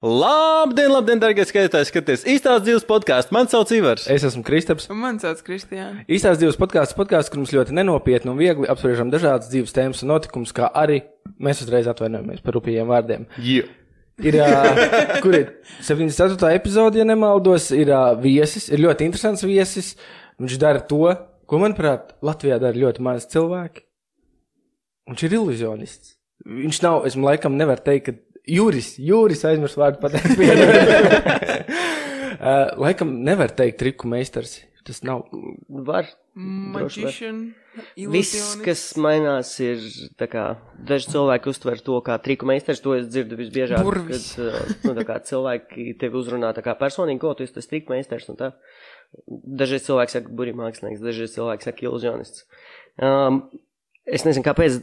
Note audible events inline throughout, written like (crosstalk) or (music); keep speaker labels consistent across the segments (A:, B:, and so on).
A: Labdien, labdien, darbie skatītāji! Skaties, īstās dzīves podkāstu. Man sauc Ivars.
B: Es esmu Kristaps.
C: Un man sauc Kristiāna.
B: Īstās dzīves podkāsts, podkāsts, kur mums ļoti nenopietni un viegli apspriežam dažādas dzīves tēmas un notikumus, kā arī mēs uzreiz atvainojamies par rupjiem vārdiem.
A: Yeah.
B: Ir, uh, (laughs) kur ir 74. epizode, ja nemaldos, ir uh, viesis, ir ļoti interesants viesis. Viņš dara to, ko, manuprāt, Latvijā dara ļoti maz cilvēki. Viņš ir iluzionists. Viņš nav, es laikam nevaru teikt, ka Jūris, Jūris aizmirst vārdu pateikt. (laughs) uh, laikam nevar teikt triku meistars. Tas nav.
D: Var.
C: Magician.
D: Viss, kas mainās, ir tā kā daži cilvēki uztver to kā triku meistars. To es dzirdu visbiežāk.
C: Burvis.
D: Kad uh, nu, tā kā cilvēki tevi uzrunā tā kā personīgi, ko tu esi tas triku meistars un tā. Dažreiz cilvēki saka burī mākslinieks, dažreiz cilvēki saka iluzionists. Um, es nezinu, kāpēc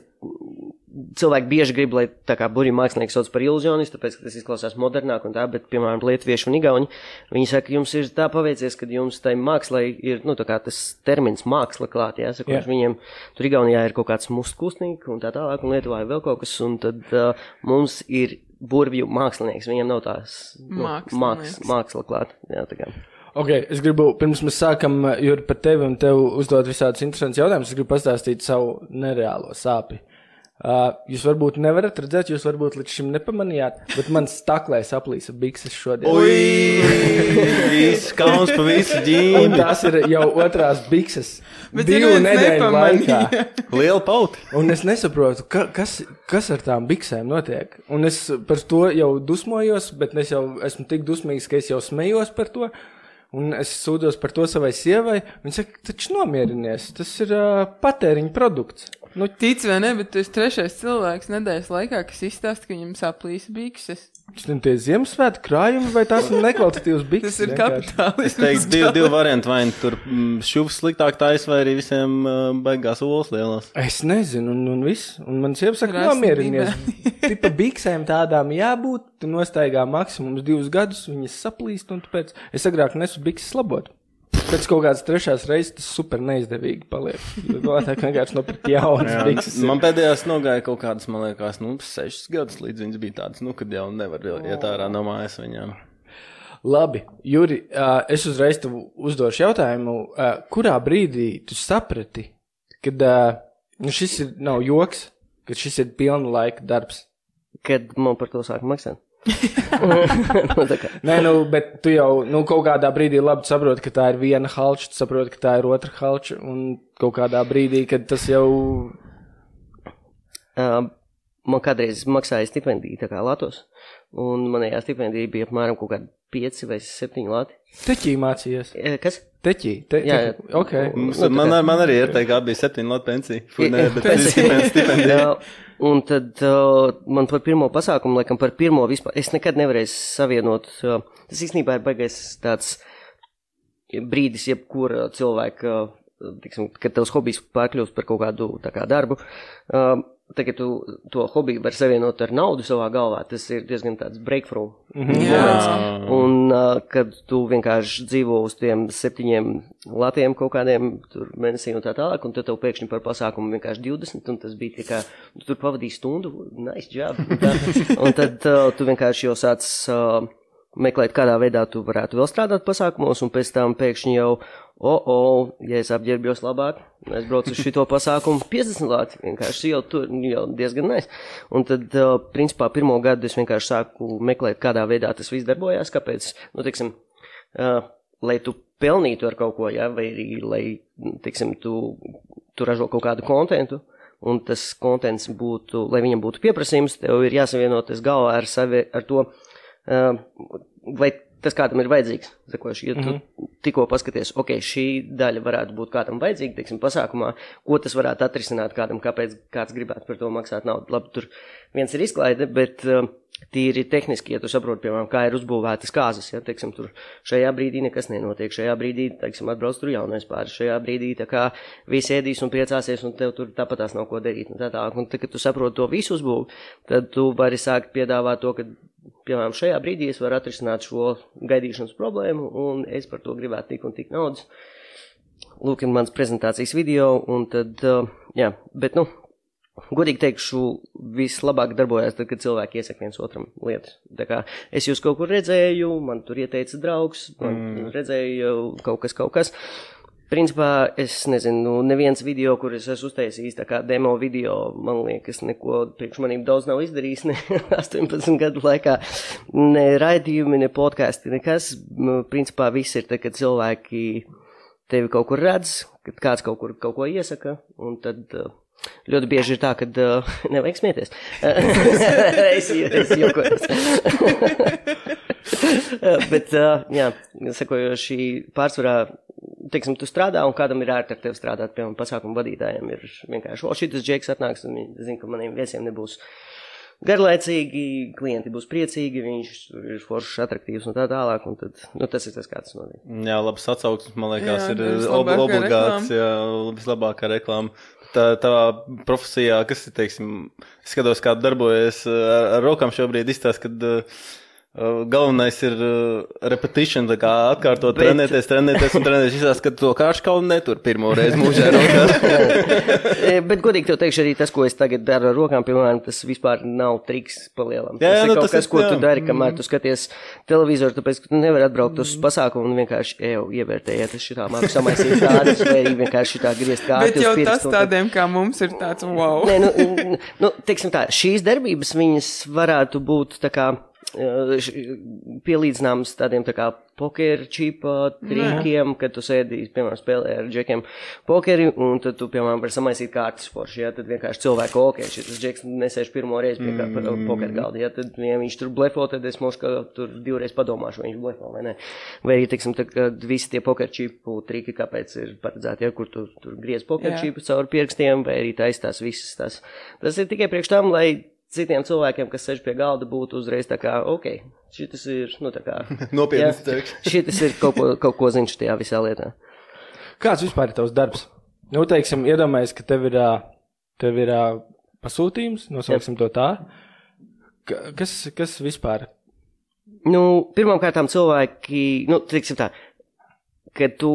D: cilvēki bieži grib, lai tā kā burbuļu mākslinieks sauc par iluzionistu, tāpēc, ka tas izklausās modernāk un tā, bet, piemēram, lietuvieši un igauni, viņi saka, jums ir tā paveicies, ka jums tai mākslai ir, nu, tā kā tas termins māksla klāt, jā, saka, yeah. viņiem tur Igaunijā ir kaut kāds mustkustīgi un tā tālāk, un Lietuvā ir vēl kaut kas, un tad uh, mums ir burbuļu mākslinieks, viņiem nav tās nu, māks, māksla klāt, jā, tā kā.
B: Okay, es gribu, pirms mēs sākam, Juri, par tevi un tev uzdot visādus interesantus jautājumus, es gribu pastāstīt savu nereālo sāpju. Uh, jūs varbūt nevarat redzēt, jūs varbūt līdz šim nepamanījāt, bet man staklē saplīsa bikses šodien.
A: Ui, (laughs) viss kauns pa visu ģīmi.
B: Tās ir jau otrās bikses. Bet divu nedēļu laikā.
A: Liela pauta.
B: Un es nesaprotu, ka, kas, kas ar tām biksēm notiek. Un es par to jau dusmojos, bet es jau esmu tik dusmīgs, ka es jau smējos par to. Un es sūdzos par to savai sievai. Viņa saka, taču nomierinies, tas ir uh, patēriņa produkts.
C: Nu, tic vai ne, bet tu esi trešais cilvēks nedēļas laikā, kas izstāsta, ka viņam saplīs bikses.
B: Tas ir tie Ziemassvētku krājumi, vai tās ir nekvalitatīvas bikses?
C: Tas ir kapitālisms.
A: Es teiktu, divi, divi varianti, vai nu tur mm, šūps sliktāk taisa, vai arī visiem uh, baigās olas lielās.
B: Es nezinu, un, un viss. Un man sieva saka, nomierinies. Tipa biksēm tādām jābūt, tu nostaigā maksimums divus gadus, viņas saplīst, un tāpēc es agrāk nesu bikses labot. Pēc kaut kādas trešās reizes tas super neizdevīgi paliek. Labāk vienkārši nopirkt jaunas bikses.
A: Man pēdējās nogāja kaut kādas, man liekas, nu, sešas gadus līdz viņas bija tādas, nu, kad jau nevar iet ārā no mājas viņām.
B: Labi, Juri, es uzreiz tev uzdošu jautājumu, kurā brīdī tu saprati, kad uh, nu šis ir nav joks, ka šis ir pilna laika darbs?
D: Kad man par to sāk maksāt? (laughs)
B: Nu, Nē, nu, bet tu jau nu, kaut kādā brīdī labi saproti, ka tā ir viena halča, tu saproti, ka tā ir otra halča, un kaut kādā brīdī, kad tas jau.
D: Uh, man kādreiz maksāja stipendiju, tā kā Latvijas, un manējā stipendija bija apmēram kaut kāda 5 vai 7 lati.
B: Teķī mācījies.
D: Kas?
B: Teķī. Te,
D: jā, jā.
B: Okay.
A: Mums, nu, man, man arī ir teikt, ka bija 7 lati pensija. Fui, nē, bet tas ir (laughs) stipendija.
D: Un tad uh, man par pirmo pasākumu, laikam par pirmo vispār, es nekad nevarēju savienot, uh, tas īstenībā ir baigais tāds brīdis, jebkura cilvēka, uh, tiksim, kad tavs hobijs pārkļūst par kaut kādu tā kā darbu. Uh, Tagad tu to hobiju vari savienot ar naudu savā galvā. Tas ir diezgan tāds breakthrough.
C: Mm -hmm. Jā.
D: Un uh, kad tu vienkārši dzīvo uz tiem septiņiem latiem kaut kādiem mēnesī un tā tālāk, un tad tev pēkšņi par pasākumu vienkārši 20, un tas bija tā kā, tu tur pavadīji stundu, nice job. Un, tā, (laughs) un tad uh, tu vienkārši jau sāc uh, meklēt, kādā veidā tu varētu vēl strādāt pasākumos, un pēc tam pēkšņi jau, o, oh, oh, ja es apģērbjos labāk, es braucu uz šito pasākumu 50 lāci, vienkārši jau tur jau diezgan nes. Un tad, uh, principā, pirmo gadu es vienkārši sāku meklēt, kādā veidā tas viss darbojās, kāpēc, nu, teiksim, uh, lai tu pelnītu ar kaut ko, jā, vai arī, lai, teiksim, tu, tu ražo kaut kādu kontentu, un tas kontents būtu, lai viņam būtu pieprasījums, tev ir jāsavienoties galvā ar sevi, ar to, uh, vai tas kādam ir vajadzīgs. Zakoši, ja tu mm -hmm. tikko paskaties, ok, šī daļa varētu būt kādam vajadzīga, teiksim, pasākumā, ko tas varētu atrisināt kādam, kāpēc kāds gribētu par to maksāt naudu. Labi, tur viens ir izklaide, bet uh, tīri tehniski, ja tu saproti, piemēram, kā ir uzbūvētas kāzas, ja, teiksim, tur šajā brīdī nekas nenotiek, šajā brīdī, teiksim, atbrauc tur jaunais pāris, šajā brīdī, tā kā visi ēdīs un priecāsies, un tev tur tāpat tās nav ko darīt, un tā tā, un tad, kad tu saproti to visu uzbūvi, tad tu vari sākt piedāvāt to, ka piemēram, šajā brīdī es varu atrisināt šo gaidīšanas problēmu, un es par to gribētu tik un tik naudas. Lūk, ir mans prezentācijas video, un tad, uh, jā, bet, nu, Godīgi teikšu, vislabāk darbojas tad, kad cilvēki iesaka viens otram lietas. Tā kā es jūs kaut kur redzēju, man tur ieteica draugs, man mm. redzēju kaut kas, kaut kas. Principā es nezinu, nu, neviens video, kur es esmu uztaisījis, tā kā demo video, man liekas, neko priekš manīm daudz nav izdarījis, ne (laughs) 18 gadu laikā, ne raidījumi, ne podkāsti, nekas. Nu, Principā viss ir tā, kad cilvēki tevi kaut kur redz, kad kāds kaut kur kaut ko iesaka, un tad. Uh, Ļoti bieži ir tā, ka uh, (laughs) nevajag smieties. (laughs) es es jokoju. (laughs) Bet, jā, sakojoši pārsvarā, teiksim, tu strādā un kādam ir ērti ar tevi strādāt, piemēram, pasākumu vadītājiem ir vienkārši, o, šitas džeks atnāks un zina, ka maniem viesiem nebūs garlaicīgi, klienti būs priecīgi, viņš ir foršs, attraktīvs un tā tālāk, un tad, nu, tas ir tas, kā tas notiek.
A: Jā, labs atsauksmes, man liekas,
C: Jā,
A: ir ob obligāts, jā, vislabākā reklāma. Tā, tavā profesijā, kas ir, teiksim, skatos, kā tu darbojies ar, ar rokām šobrīd, izstāst, kad uh, galvenais ir uh, repetition, tā kā atkārtot,
D: Bet-
A: trenēties, trenēties un trenēties. Izstāst, ka to kāršu kaut netur pirmo reizi mūžā rokā. (laughs)
D: E, Bet, godīgi tev teikšu, arī tas, ko es tagad daru ar rokām, piemēram, tas vispār nav triks palielam.
A: Jā, jā,
D: tas ir
A: nu,
D: kaut
A: tas
D: kas,
A: ir-
D: ko
A: jā.
D: tu dari, kamēr tu skaties televizoru, tāpēc, ka tu nevari atbraukt uz pasākumu un vienkārši, eju, ievērtējiet, es šitā māku samaisīt kādas, vai vienkārši šitā griezt kādas.
C: Bet jau tas tādiem kā mums ir tāds wow.
D: Nē, nu, nu, teiksim tā, šīs darbības viņas varētu būt tā kā eh, pielīdzināmas tādiem tā kā poker čipa trikiem, kad tu sēdi, piemēram, spēlē ar džekiem pokeri, un tad tu, piemēram, vari samaisīt kārtas forši, ja, tad vienkārši cilvēku, ok, šis džeks nesēž pirmo reizi pie kā mm. poker galda, ja, tad, ja viņš tur blefo, tad es mošu, ka tur divreiz padomāšu, vai viņš blefo vai ne. Vai teiksim, tā, kad visi tie poker čipu triki, kāpēc ir paredzēti, ja, kur tu tur griez poker
C: Jā.
D: čipu caur pirkstiem, vai arī taisa tās visas tās. Tas ir tikai priekš tam, lai citiem cilvēkiem, kas sēž pie galda, būtu uzreiz tā kā, ok, šis ir, nu tā kā. (laughs)
A: Nopietns teksts. (laughs)
D: Šis ir kaut ko, kaut ko zināms tajā visā lietā.
B: Kāds vispār ir tavs darbs? Nu, teiksim, iedomājies, ka tev ir, tev ir pasūtījums, nosauksim to tā. Ka- Kas, kas vispār?
D: Nu, pirmkārt, cilvēki, nu, teiksim tā, kad tu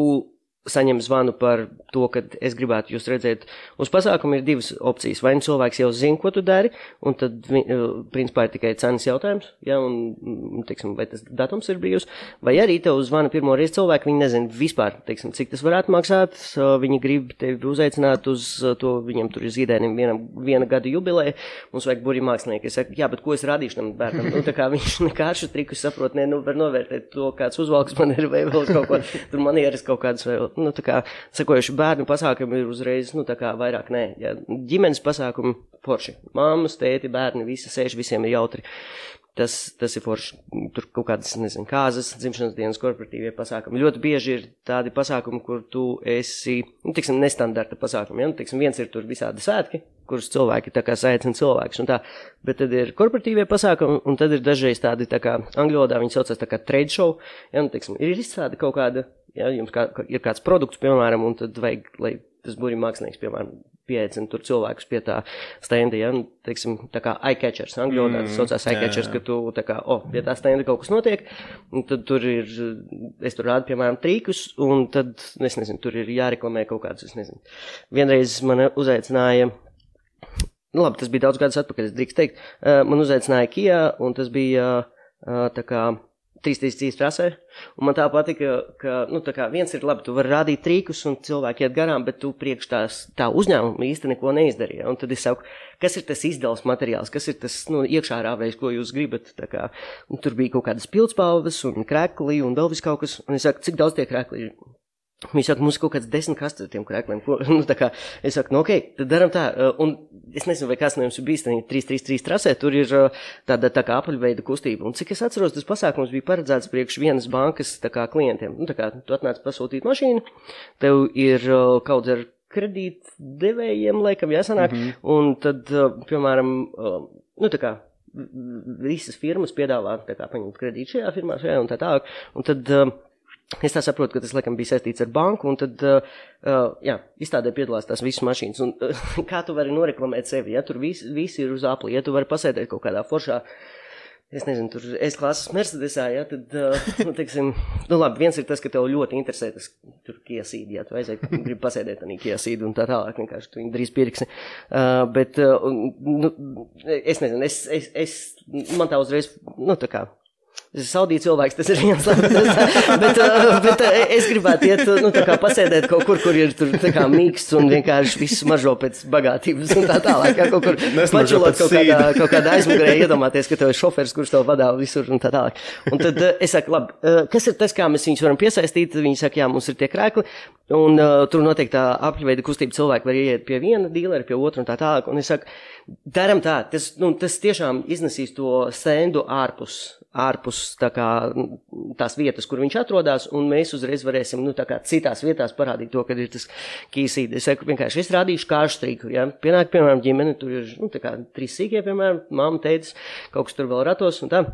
D: saņem zvanu par to, ka es gribētu jūs redzēt. Uz pasākumu ir divas opcijas. Vai nu cilvēks jau zina, ko tu dari, un tad, eh, principā, ir tikai cenas jautājums, ja, un, teiksim, vai tas datums ir brīvs, vai arī tev zvana pirmo reizi cilvēki, viņi nezina vispār, teiksim, cik tas varētu maksāt, viņi grib tevi uzaicināt uz uh, to, viņam tur ir zīdainim vienam, viena gada jubileja, mums vajag burī mākslinieki. Es saku, jā, bet ko es rādīšu tam bērnam? Nu, tā kā viņš (laughs) nekādu triku saprot, ne, nu, var novērtēt to, kāds uzvalks man ir, vai vēl kaut ko, tur manieres kaut kādas, vai, nu, tā kā, sakojuši, bērnu pasākumi ir uzreiz, nu, tā kā vairāk nē. Ja, ģimenes pasākumi forši. Māmas, tēti, bērni, visi sēž, visiem ir jautri. Tas, tas ir forši. Tur kaut kādas, nezinu, kāzas, dzimšanas dienas, korporatīvie pasākumi. Ļoti bieži ir tādi pasākumi, kur tu esi, nu, tiksim, nestandarta pasākumi. Ja? Nu, tiksim, viens ir tur visādi svētki, kurus cilvēki tā kā saicina cilvēkus bet tad ir korporatīvie pasākumi, un tad ir dažreiz tādi, tā kā angļu valodā viņi saucas tā kā trade show, ja, nu, tiksim, ir izstrāde kaut kāda, ja, jums kā, ir kāds produkts, piemēram, un tad vajag, lai tas būtu mākslinieks, piemēram, pieaicina tur cilvēkus pie tā stenda, ja, nu, teiksim, tā kā eye-catchers, angļu valodā tas saucās eye-catchers, ka tu, tā kā, o, oh, pie tā stenda kaut kas notiek, un tad tur ir, es tur rādu, piemēram, trīkus, un tad, es nezinu, tur ir jāreklamē kaut kāds, es nezinu. Vienreiz man uzaicināja, nu labi, tas bija daudz gadus atpakaļ, es drīkst teikt, uh, man uzaicināja Kijā, un tas bija, uh, tā kā, 333 trasē, un man tā patika, ka, nu, tā viens ir labi, tu vari rādīt trīkus un cilvēki iet garām, bet tu priekš tās, tā uzņēmuma īsti neko neizdarīja, un tad es saku, kas ir tas izdevums materiāls, kas ir tas, nu, iekšā rāvējs, ko jūs gribat, kā, tur bija kaut kādas pildspalvas un krekli un vēl vis kaut kas, un es saku, cik daudz tie krekli ir? Viņi saka, mums ir kaut kāds desmit kastes ar tiem krēkliem. Ko, (laughs) nu, tā kā, es saku, nu, ok, tad darām tā. Un es nezinu, vai kāds no jums ir bijis tajā 333 trasē, tur ir tāda tā kā apaļveida kustība. Un cik es atceros, tas pasākums bija paredzēts priekš vienas bankas tā kā klientiem. Nu, tā kā tu atnāc pasūtīt mašīnu, tev ir kaut ar kredīt devējiem, laikam, jāsanāk. Mm -hmm. Un tad, piemēram, nu, tā kā visas firmas piedāvā tā kā paņemt kredītu šajā firmā, šajā un tā tālāk. Un tad, Es tā saprotu, ka tas laikam bija saistīts ar banku, un tad, uh, uh, jā, izstādē piedalās tās visas mašīnas. Un, uh, (laughs) kā tu vari noreklamēt sevi, ja tur visi, visi ir uz apli, ja tu vari pasēdēt kaut kādā foršā Es nezinu, tur es klases Mercedesā, ja, tad, uh, (laughs) nu, teiksim, nu, labi, viens ir tas, ka tev ļoti interesē tas, tur kiesīdi, ja tu aiziet, gribi pasēdēt arī kiesīdi un tā tālāk, vienkārši tu viņu drīz pirksi. Uh, bet, uh, nu, es nezinu, es, es, es, man tā uzreiz, nu, tā kā, Saudīt cilvēks, tas ir viens labs. (laughs) bet, bet uh, es gribētu iet, nu, tā kā pasēdēt kaut kur, kur ir tur tā kā mīksts un vienkārši viss mažo pēc bagātības un tā tālāk. Jā, kaut kur (laughs) pačulot kaut kādā, kaut kādā aizmugurē iedomāties, ka tev ir šofers, kurš tev vadā visur un tā tālāk. Un tad uh, es saku, labi, kas ir tas, kā mēs viņus varam piesaistīt? Viņi saka, jā, mums ir tie krēkli. Un uh, tur noteikti tā apļveida kustība cilvēki var iet pie viena dīlera, pie otra un tā tālāk. Un es saku, daram tā, tas, nu, tas tiešām iznesīs to sendu ārpus ārpus tā kā, tās vietas, kur viņš atrodas, un mēs uzreiz varēsim nu, citās vietās parādīt to, ka ir tas kīsīte. Es saku, vienkārši es rādīšu kārštrīku. Ja? Pienāk, piemēram, ģimene, tur ir nu, kā, trīs sīkie, piemēram, mamma, teicis, kaut kas tur vēl ratos un tā.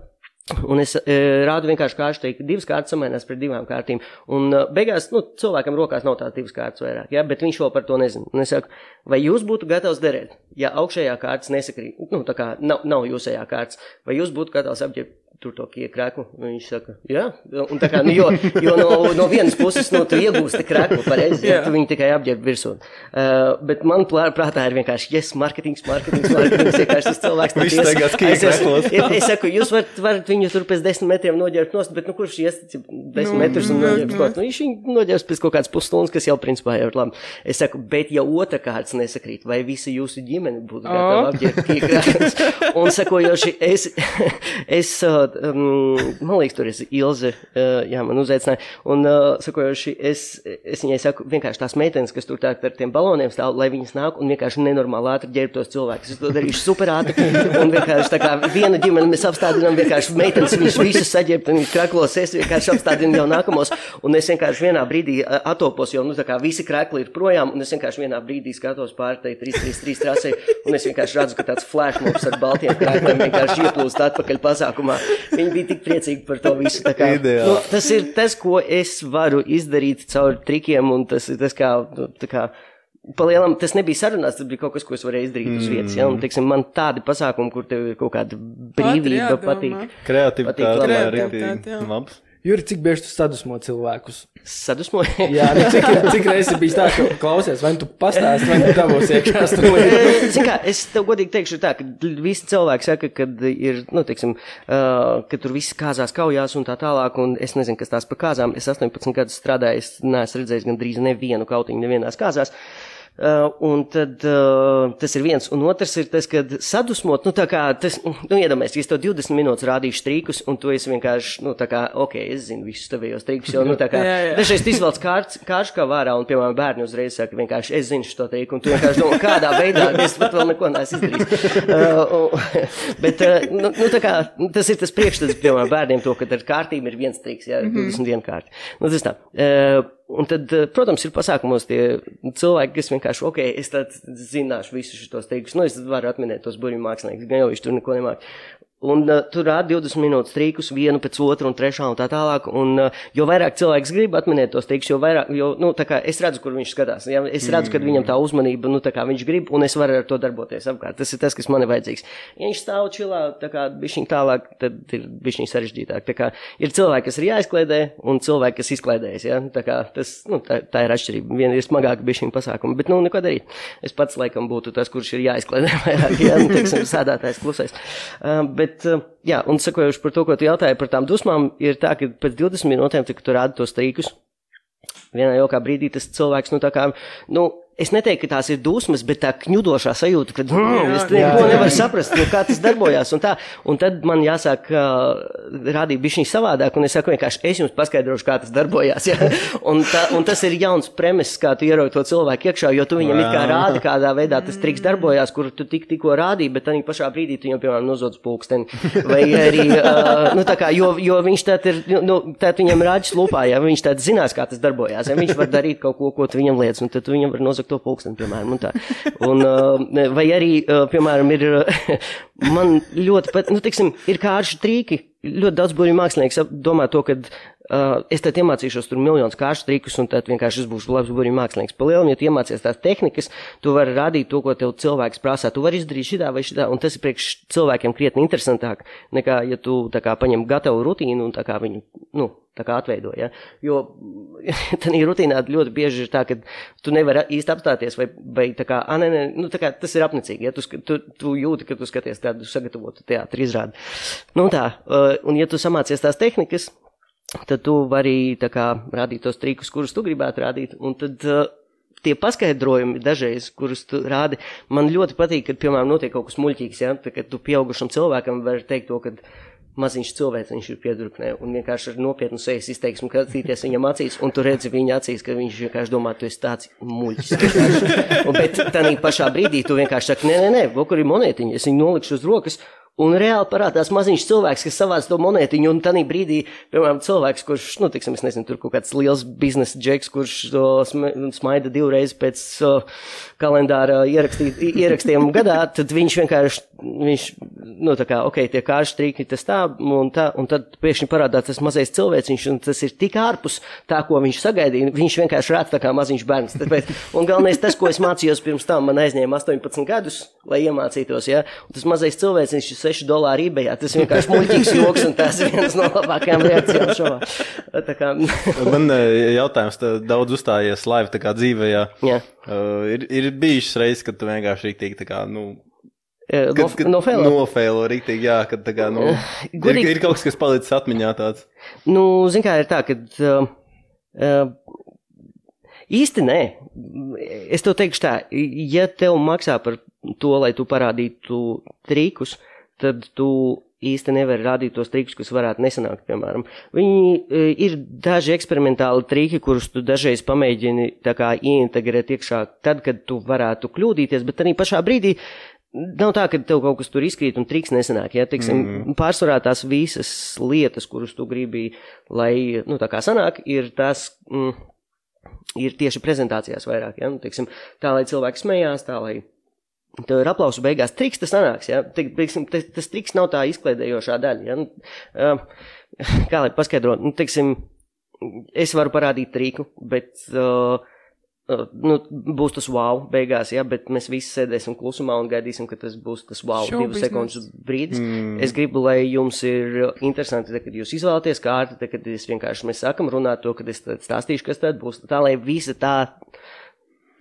D: Un es e, rādu vienkārši kārtu, teikt, divas kārtas samainās pret divām kārtīm. Un e, beigās, nu, cilvēkam rokās nav tās divas kārtas vairāk, ja, bet viņš vēl par to nezina. Un es saku, vai jūs būtu gatavs derēt, ja augšējā kārtas nesakrīt, nu, tā kā nav, nav jūsējā kārtas, vai jūs būtu gatavs apģērbt tur to krēklu. Viņš saka, jā, un tā kā, nu, jo, jo no, no vienas puses, nu, tu iegūsti krēklu pareizi, ja tu viņu tikai apģērb virsū. Uh, bet man prātā ir vienkārši, yes, marketings, marketings, marketings, vienkārši tas cilvēks.
A: Viņš tagad skīkreklos.
D: Es saku, jūs varat, varat viņu tur pēc desmit metriem noģērbt nost, bet, nu, kurš ies desmit nu, metrus un noģērbs kaut? Nu, viņš viņu noģērbs pēc kaut kādas pusstundas, kas jau principā jau ir labi. Es saku, bet ja otra kārtas nesakrīt, vai visa jūsu ģimene būtu gatava oh. apģērbt krēklus? Un sakojoši, es, (laughs) es uh, um, man liekas, tur ir Ilze, uh, jā, man uzaicināja. Un, uh, sakojuši, es, es viņai saku, vienkārši tās meitenes, kas tur tā ar tiem baloniem stāv, lai viņas nāk un vienkārši nenormāli ātri ģērbtos cilvēkus. Es to darīšu super ātri. Un vienkārši tā kā viena ģimene mēs apstādinām, vienkārši meitenes viņas visas saģērbt un kraklos, es vienkārši apstādinu jau nākamos. Un es vienkārši vienā brīdī atopos, jo, nu, tā kā visi krakli ir projām, un es vienkārši vienā brīdī skatos pār tai 333 trasē, un es vienkārši redzu, ka tāds flashmobs ar baltiem krakliem vienkārši ieplūst atpakaļ pasākumā. Viņi bija tik priecīgi par to visu. Kā, nu, tas ir tas, ko es varu izdarīt caur trikiem, un tas ir tas, kā, nu, kā Palielam, tas nebija sarunāts, tas bija kaut kas, ko es varēju izdarīt mm. uz vietas. Ja? Un, teiksim, man tādi pasākumi, kur tev ir kaut kāda brīvība, patīk.
A: Kreativitāte, kreativitāte, labs.
B: Juri, cik bieži tu sadusmo cilvēkus?
D: Sadusmoju? (laughs)
B: Jā, nu, cik, cik reizes bijis tā, ka klausies, vai nu tu pastāsti, vai nu dabūs iekšā stūlī?
D: Zin kā, es tev godīgi teikšu tā, ka visi cilvēki saka, ka ir, nu, teiksim, uh, ka tur viss kāzās kaujās un tā tālāk, un es nezinu, kas tās par kāzām. Es 18 gadus strādāju, es neesmu redzējis gandrīz nevienu kautiņu nevienās kāzās. Uh, un tad uh, tas ir viens. Un otrs ir tas, ka sadusmot, nu tā kā, tas, nu iedomājies, ja to 20 minūtes rādīšu strīkus, un tu esi vienkārši, nu tā kā, ok, es zinu visus tavējos strīkus, jo, nu tā kā, (laughs) dažreiz izvelc kārts, kārš kā vārā, un, piemēram, bērni uzreiz saka, vienkārši, es zinu šo teiku, un tu vienkārši domā, kādā veidā, (laughs) es pat vēl neko neesmu izdarījis. Uh, (laughs) bet, uh, nu, nu, tā kā, tas ir tas priekšstats, piemēram, bērniem to, ka ar kārtīm ir viens triks, jā, 21 kārti. Nu, tas tā. Uh, Un tad, eh, protams, ir pasākumos tie cilvēki, kas vienkārši, ok, es zināšu visus šos teikus. Nu, es varu atminēt tos burbuļu māksliniekus, gan jau viņš tur neko nemāk. Un uh, tur rāda 20 minūtes trīkus, vienu pēc otru un trešā un tā tālāk. Un, uh, jo vairāk cilvēks grib atminēt tos trīkus, jo vairāk, jo, nu, tā kā es redzu, kur viņš skatās. Ja? Es redzu, ka viņam tā uzmanība, nu, tā kā viņš grib, un es varu ar to darboties apkārt. Tas ir tas, kas man ir vajadzīgs. Ja viņš stāv čilā, tā kā bišķiņ tālāk, tad ir bišķiņ sarežģītāk. Tā kā ir cilvēki, kas ir jāizkliedē, un cilvēki, kas izkliedējas. Ja? Tā kā tas, nu, tā, tā ir atšķirība. Viena ir smagāka bišķiņ pasākuma, bet, nu, neko darīt. Es pats laikam būtu tas, kurš ir jāizkliedē (laughs) vairāk, ja, nu, teiksim, sādātājs klusais. Uh, bet, Bet, eh, jā, un sakojuši par to, ko tu jautāji par tām dusmām, ir tā, ka pēc 20 minūtēm, kad tu rādi tos trīkus, vienā jaukā brīdī tas cilvēks, nu, tā kā, nu, Es neteiktu, ka tās ir dusmas, bet tā kņudošā sajūta, ka mm, es neko nevaru saprast, nu, kā tas darbojās. Un, tā, un tad man jāsāk uh, rādīt bišķiņu savādāk, un es saku vienkārši, es jums paskaidrošu, kā tas darbojās. Ja? Un, tā, un tas ir jauns premiss, kā tu ierauj to cilvēku iekšā, jo tu viņam it kā rādi, kādā veidā tas triks darbojās, kur tu tik, tikko rādīji, bet tad pašā brīdī tu viņam, piemēram, nozodz pulksteni. Vai arī, uh, nu, tā kā, jo, jo viņš tad ir, nu, tad viņam rāģis lupā, ja viņš tad zinās, kā tas darbojās. Ja? Viņš var darīt kaut ko, ko tu viņam liec, un tad tu viņam var nozagt to pulksteni, piemēram, un tā. Un, uh, vai arī, uh, piemēram, ir, (laughs) man ļoti pat, nu, tiksim, ir kārši trīki. Ļoti daudz burbuļu mākslinieks domā to, ka Uh, es tad iemācīšos tur miljonus kāršu trikus, un tad vienkārši es būšu labs burbuļu mākslinieks. Palielinot, ja tu iemācies tās tehnikas, tu vari radīt to, ko tev cilvēks prasa. Tu vari izdarīt šitā vai šitā, un tas ir priekš cilvēkiem krietni interesantāk, nekā ja tu tā kā paņem gatavu rutīnu un tā kā viņu, nu, tā kā atveido, ja? Jo (laughs) tādā rutīnā ļoti bieži ir tā, ka tu nevari īsti apstāties, vai, vai tā kā, a, nē, nē, nu, tā kā tas ir apnicīgi, ja tu, tu, tu jūti, ka tu skaties tādu sagatavotu teātri izrādi. Nu tā, uh, un ja tu samācies tās tehnikas, tad tu vari tā kā rādīt tos trikus, kurus tu gribētu rādīt, un tad uh, tie paskaidrojumi dažreiz, kurus tu rādi, man ļoti patīk, kad, piemēram, notiek kaut kas muļķīgs, ja, tā, kad tu pieaugušam cilvēkam var teikt to, ka maziņš cilvēks viņš ir piedurknē, un vienkārši ar nopietnu sejas izteiksmu skatīties viņam acīs, un tu redzi viņa acīs, ka viņš vienkārši domā, tu esi tāds muļķis. Un, bet tādā pašā brīdī tu vienkārši saki, nē, nē, nē, kur ir monētiņa, es viņu nolikšu uz rokas, Un reāli parādās maziņš cilvēks, kas savāc to monētiņu, un tādā brīdī, piemēram, cilvēks, kurš, nu, tiksim, es nezinu, tur kaut kāds liels biznesa džeks, kurš o, sma- smaida divreiz pēc o, kalendāra ierakstīt, ierakstiem gadā, tad viņš vienkārši, viņš, nu, tā kā, ok, tie kārši trīki, tas tā, un tā, un tad pēkšņi parādās tas mazais cilvēciņš, un tas ir tik ārpus tā, ko viņš sagaidīja, viņš vienkārši rāda tā kā maziņš bērns. Tāpēc, un galvenais tas, ko es mācījos pirms tam, man aizņēma 18 gadus, lai iemācītos, ja, un tas mazais cilvēciņš ir 6 dolāri eBay, tas vienkārši muļķīgs joks, un tas ir viens no labākajām reakcijām šovā. Tā kā,
A: Man eh, jautājums, tā daudz uzstājies live tā kā dzīvē, jā.
D: jā.
A: Uh, ir, ir bijušas reizes, kad tu vienkārši rīktīgi tā kā, nu,
D: Eh, No,
A: kad, kad
D: no failā.
A: nofēlo rīktīgi, jā, kad tā kā, nu, ir,
D: Godīgi-
A: ir kaut kas, kas palicis atmiņā tāds.
D: Nu, zin kā ir tā, ka uh, uh, īsti nē. Es tev teikšu tā, ja tev maksā par to, lai tu parādītu trikus, tad tu īsti nevari rādīt tos trikus, kas varētu nesanākt, piemēram. Viņi ir daži eksperimentāli triki, kurus tu dažreiz pamēģini tā kā ieintegrēt iekšā tad, kad tu varētu kļūdīties, bet arī pašā brīdī Nav tā, ka tev kaut kas tur izkrīt un triks nesanāk. Ja? Teiksim, mm. Pārsvarā tās visas lietas, kuras tu gribi, lai nu, tā kā sanāk, ir tās. Mm, Ir tieši prezentācijās vairāk, ja? nu, teiksim, tā lai cilvēki smējās, tā lai tev ir aplausu beigās. Triks tas sanāks, ja? Te- teiksim, tas, tas triks nav tā izklaidējošā daļa. Ja? Nu, kā lai paskaidrotu, nu, teiksim, es varu parādīt triku, bet uh, nu, būs tas wow beigās, ja, bet mēs visi sēdēsim klusumā un gaidīsim, ka tas būs tas wow
C: Show
D: divu sekundžu brīdis. Mm. Es gribu, lai jums ir interesanti, tad, kad jūs izvēlaties kārtu, tad, kad es vienkārši mēs sākam runāt to, kad es tad stāstīšu, kas tad būs. Tā, lai visa tā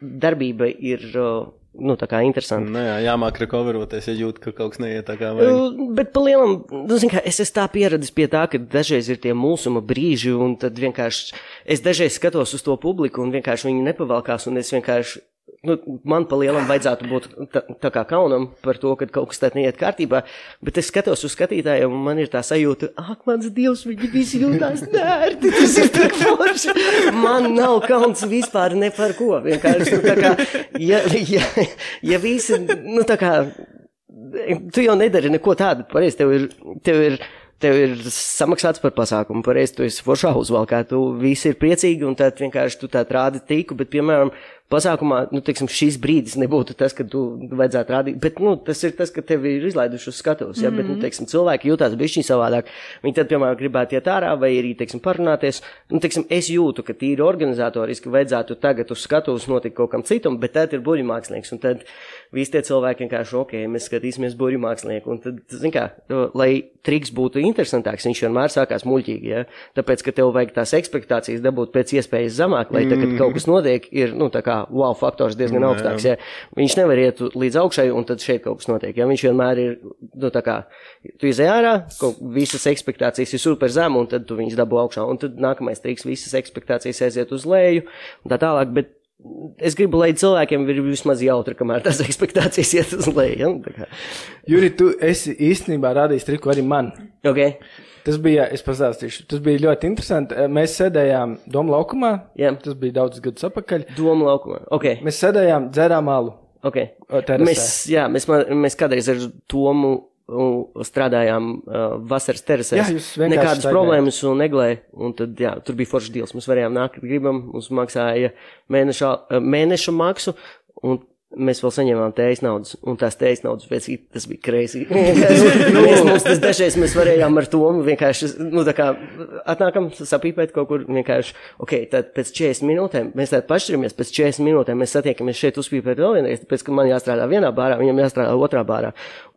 D: darbība ir, uh, nu, tā kā interesanta.
A: Nu, jā, jāmāk recoveroties, ja jūt, ka kaut kas neiet tā kā vajag.
D: Uh, Bet pa lielam, nu, zin kā, es esmu tā pieradis pie tā, ka dažreiz ir tie mulsuma brīži, un tad vienkārši es dažreiz skatos uz to publiku, un vienkārši viņi nepavalkās, un es vienkārši. Nu, man pa lielam vajadzētu būt tā, tā kā kaunam par to, ka kaut kas tāds neiet kārtībā, bet es skatos uz skatītājiem, un man ir tā sajūta, ak, mans dievs, viņi visi jūtās nērti, tas ir tik forši. Man nav kauns vispār ne par ko. Vienkārši, nu, tā kā, ja, ja, ja visi, nu, tā kā, tu jau nedari neko tādu, pareizi, tev ir, tev ir, tev ir samaksāts par pasākumu, pareizi, tu esi foršā uzvalkā, tu visi ir priecīgi, un tad vienkārši tu tā rādi tīku, bet, piemēram, pasākumā, nu, teiksim, šis brīdis nebūtu tas, ka tu vajadzētu rādīt, bet, nu, tas ir tas, ka tevi ir izlaiduši uz skatuves, ja, bet, nu, teiksim, cilvēki jūtās bišķi savādāk, viņi tad, piemēram, gribētu iet ārā vai arī, teiksim, parunāties, nu, teiksim, es jūtu, ka tīri organizatoriski vajadzētu tagad uz skatuves notikt kaut kam citam, bet tad ir buļu mākslinieks, un tad visi tie cilvēki vienkārši, ok, mēs skatīsimies buļu mākslinieku, un tad, zin kā, lai triks būtu interesantāks, viņš vienmēr sākās muļķīgi, ja, tāpēc, ka tev vajag tās ekspektācijas dabūt pēc iespējas zemāk, lai tagad kaut kas notiek, ir, nu, tā kā wow faktors diezgan
A: Jā,
D: augstāks, ja. Viņš nevar iet līdz augšai, un tad šeit kaut kas notiek, ja. Viņš vienmēr ir, nu, tā kā, tu izēj ārā, kaut visas ekspektācijas ir super zem, un tad tu viņus dabū augšā, un tad nākamais triks, visas ekspektācijas aiziet uz leju, un tā tālāk, bet es gribu, lai cilvēkiem ir vismaz jautri, kamēr tās (laughs) ekspektācijas iet uz leju, ja,
B: Juri, tu esi īstenībā rādījis triku arī man.
D: ok,
B: Tas bija, es pastāstīšu, tas bija ļoti interesanti. Mēs sēdējām Doma laukumā.
D: Jā.
B: Tas bija daudz gadus atpakaļ.
D: doma laukumā, ok,
B: Mēs sēdējām, dzērām alu.
D: ok.
B: o, terasē.
D: Mēs, jā, mēs, mēs kādreiz ar Tomu strādājām uh, vasaras terasēs.
B: Jā, jūs vienkārši
D: Nekādas
B: staigājāt.
D: problēmas un neglē. Un tad, jā, tur bija foršs deals. Mēs varējām nākt, gribam. Mums maksāja mēneša, mēneša maksu. Un mēs vēl saņēmām tējas naudas, un tās tējas naudas pēc tam tas bija kreisi. (laughs) mēs mums tas dažreiz mēs varējām ar to vienkārši, nu, tā kā atnākam sapīpēt kaut kur vienkārši, ok, tad pēc 40 minūtēm, mēs tātad pašķiramies, pēc 40 minūtēm mēs satiekamies šeit uzpīpēt vēl vienreiz, tāpēc, ka man jāstrādā vienā bārā, viņam jāstrādā otrā bārā.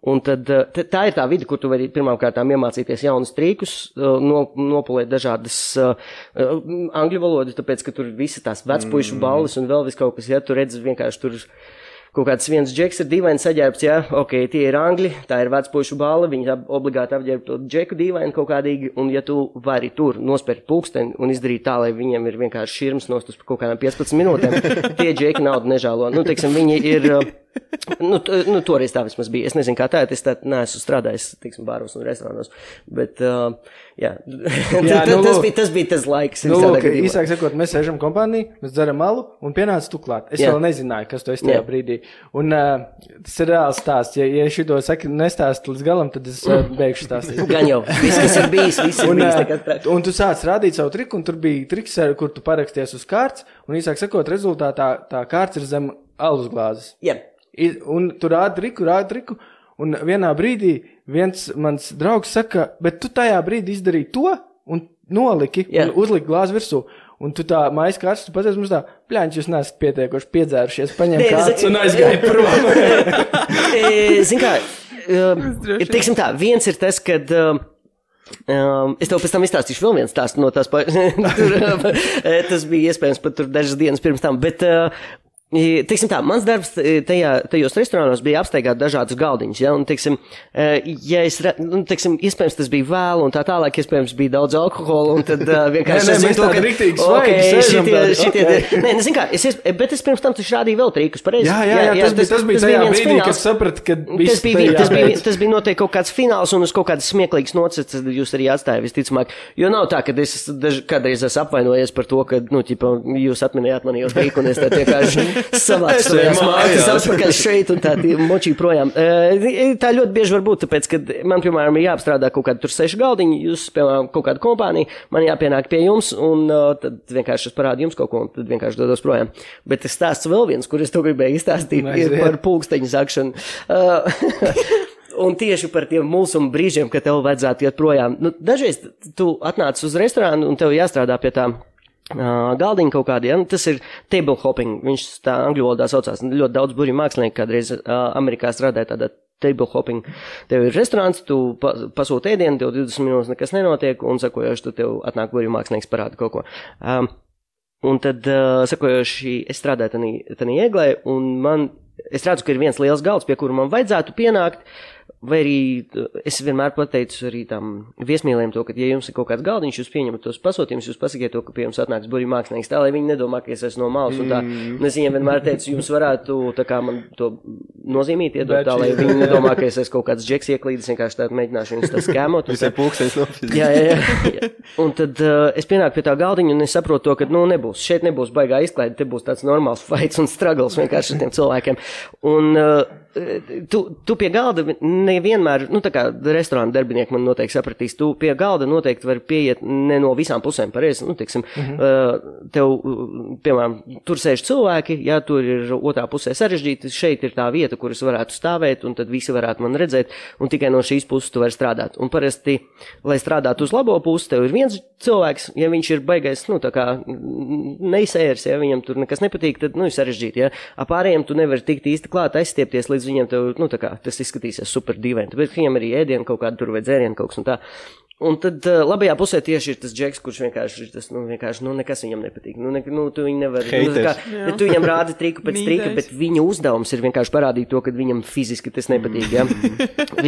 D: Un tad t- tā ir tā vide, kur tu vari pirmām kārtām iemācīties jaunus trīkus, no, nopulēt dažādas uh, angļu valodu, tāpēc, ka tur ir visi tās vecpuišu balvas un vēl vis kaut kas, ja tu redzi vienkārši tur kaut kāds viens džeks ir dīvaini saģērbts, jā, ok, tie ir angļi, tā ir vecpuišu balva, viņi obligāti apģērb to džeku dīvaini kaut kādīgi, un ja tu vari tur nospērt pulksteni un izdarīt tā, lai viņiem ir vienkārši širms nostus par kaut kādām 15 minūtēm, (laughs) tie džeki naudu nežālo. Nu, teiksim, viņi ir. Nu, t- nu, toreiz tā vismaz bija. Es nezinu, kā tā. Es tā neesmu strādājis, teiksim, bāros un restorānos. Bet, uh, jā, (laughs)
B: Jā, nu,
D: tas,
B: lūk.
D: bija, tas bija tas laiks.
B: Nu, lūk, īsāk sakot, mēs sēžam kompānijā, mēs dzeram malu un pienāca tu klāt. Es
D: Jā.
B: vēl nezināju, kas tu esi tajā
D: Jā.
B: brīdī. Un uh, tas ir reāls stāsts. Ja, ja šito saki nestāst līdz galam, tad es uh, beigšu stāstīt. (laughs)
D: Gan jau. Viss, kas ir bijis, viss ir
B: Un,
D: bijis. prāt.
B: un tu sāc rādīt savu triku, un tur bija triks, kur tu paraksties uz kārtas, un īsāk sakot, rezultātā tā kārts ir zem alus glāzes.
D: Jā.
B: Un tu rādi triku, rādi triku, un vienā brīdī viens mans draugs saka, bet tu tajā brīdī izdarīji to, un noliki,
D: Jā.
B: un uzliki glāzi virsū. Un tu tā maisa kārtas, tu pateici mums tā, pļāņš, jūs neesat pietiekoši piedzērušies, paņem
D: Nē,
B: kārtas un aizgāja prom. (laughs)
D: Zini, kā, (laughs) um, ir, teiksim tā, viens ir tas, kad. Um, Um, es tev pēc tam izstāstīšu vēl vienu stāstu no tās pašas. (laughs) tur, tas bija iespējams pat tur dažas dienas pirms tam. Bet, uh, Teiksim tā, mans darbs eh, tajā, tajos restorānos bija apsteigāt dažādus galdiņus. Ja, un, teiksim, eh, ja es, nu, teiksim, iespējams, tas bija vēl, un tā tālāk, iespējams, bija daudz alkohola, un tad uh, (laughs) vienkārši es to, kā, es, es, bet es pirms tam taču rādīju vēl trīkus, pareizi?
B: Jā, jā, jā, tas, bija, tas bija tajā
D: viens
B: brīdī, kad
D: fināls.
B: sapratu, ka
D: Tas bija,
B: tajā
D: tas, bija, tas bija noteikti kaut kāds fināls, un uz kaut kādas smieklīgas nocis jūs arī atstājāt visticamāk. Jo nav tā, ka es daž, kādreiz esmu apvainojies par to, ka, nu, ķipa, jūs atminējāt mani jau rīku, un es tā vienkārši (laughs) mājas
A: mājās.
D: atpakaļ šeit un tā močī projām. E, Tā ļoti bieži var būt, tāpēc, ka man, piemēram, ir jāapstrādā kaut kādi tur seši galdiņi, jūs, piemēram, kaut kāda kompānija, man jāpienāk pie jums, un uh, tad vienkārši es parādu jums kaut ko, un tad vienkārši dodos projām. Bet tas stāsts vēl viens, kur es to gribēju izstāstīt, ir par pulksteņu zakšanu. Uh, (laughs) Un tieši par tiem mūsu brīžiem, kad tev vajadzētu iet projām. Nu, dažreiz tu atnāc uz restorānu un tev jāstrādā pie tām uh, galdiņa kaut kādiem. Ja? Nu, Tas ir table hopping. Viņš tā angļu valodā saucās. Ļoti daudz burbuļu mākslinieku kādreiz uh, Amerikā strādāja tādā table hopping. Tev ir restorāns, tu pa, pasūti ēdienu, tev 20 minūtes nekas nenotiek, un sakojoši tu tev atnāk burbuļu mākslinieks parāda kaut ko. Um, Un tad, uh, sakojoši, es strādāju tajā ieglē, un man, es redzu, ka ir viens liels galds, pie kura man vajadzētu pienākt. Vai arī uh, es vienmēr pateicu arī tam viesmīlēm to, ka, ja jums ir kaut kāds galdiņš, jūs pieņemat tos pasūtījumus, jūs pasakiet to, ka pie jums atnāks burbuļu mākslinieks, tā lai viņi nedomā, ka es esmu no malas. un Tā, mm. es viņiem vienmēr teicu, jums varētu tā kā man to nozīmīt, iedot tā, lai viņi nedomā, ka es esmu kaut kāds džeks ieklīdis, vienkārši tā mēģināšu viņus tā skēmot. un
A: Visai
D: tā.
A: pulkstenis nopirkt.
D: Jā, jā, jā. Un tad uh, es pienāku pie tā galdiņa, un es saprotu, to, ka nu, nebūs. Šeit nebūs baigā izklaide, te būs tāds normāls fights un struggles vienkārši ar tiem cilvēkiem. Un uh, tu, tu pie galda nevienmēr, nu, tā kā restorāna darbinieki man noteikti sapratīs, tu pie galda noteikti vari pieiet ne no visām pusēm pareizi. Nu, teiksim, -huh. uh, tev, piemēram, tur sēž cilvēki, ja tur ir otrā pusē sarežģīti, šeit ir tā vieta, kur es varētu stāvēt, un tad visi varētu man redzēt, un tikai no šīs puses tu vari strādāt. Un parasti, lai strādātu uz labo pusi, tev ir viens cilvēks, ja viņš ir baigais, nu, tā kā neizsērs, ja viņam tur nekas nepatīk, tad, nu, ir sarežģīti, ja. Ap pārējiem tu nevari tikt īsti klāt, aizstiepties līdz viņiem, tev, nu, tā kā tas izskatīsies super dīvaini, tāpēc viņam arī ēdienu kaut kādu tur vai dzērienu kaut kas un tā. Un tad uh, labajā pusē tieši ir tas džeks, kurš vienkārši ir tas, nu, vienkārši, nu, nekas viņam nepatīk. Nu, ne, nu tu viņu nevari, nu, tā kā,
C: Jā.
D: tu viņam rādi triku pēc trika, bet viņa uzdevums ir vienkārši parādīt to, ka viņam fiziski tas nepatīk, ja.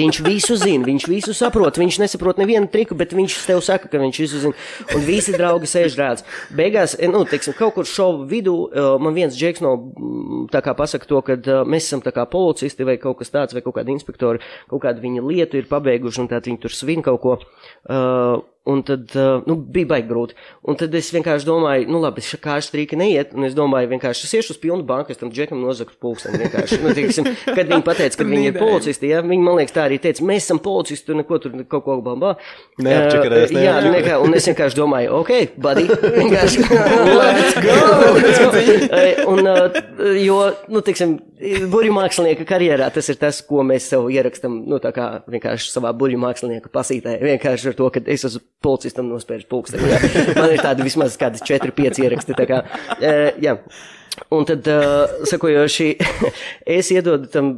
D: viņš visu zina, viņš visu saprot, viņš nesaprot nevienu triku, bet viņš tev saka, ka viņš visu zina. Un visi draugi sēž rādz. Beigās, eh, nu, teiksim, kaut kur šovu vidū, uh, man viens džeks no, mm, tā kā pasaka to, ka uh, mēs esam tā kā policisti vai kaut kas tāds, vai kaut kādi inspektori, kaut kādu viņa lietu ir pabeiguši, un tā viņi tur svin kaut ko. Uh, un tad, nu, bija baigi grūti. Un tad es vienkārši domāju, nu, labi, šā kā strīka neiet, un es domāju, vienkārši es iešu uz pilnu banku, es tam džekam nozagtu pulksteni vienkārši. Nu, teiksim, kad viņi pateica, ka (laughs) viņi ir policisti, ja, viņi man liekas tā arī teica, mēs esam policisti, tu neko tur kaut ko bambā.
A: Neapčakarēs,
D: Uh, jā,
A: neapčakarēs.
D: nekā, un es vienkārši domāju, ok, buddy, (laughs) vienkārši. Let's go! (laughs) un, uh, jo, nu, teiksim, burju mākslinieka karjerā tas ir tas, ko mēs sev ierakstam, nu, tā kā vienkārši savā burju mākslinieka pasītē, vienkārši ar to, ka es esmu policistam nospēris pulksteni. jā. Man ir tādi vismaz kādi 4-5 ieraksti, tā kā, uh, jā. Un tad, uh, sakojoši, (laughs) es iedodu tam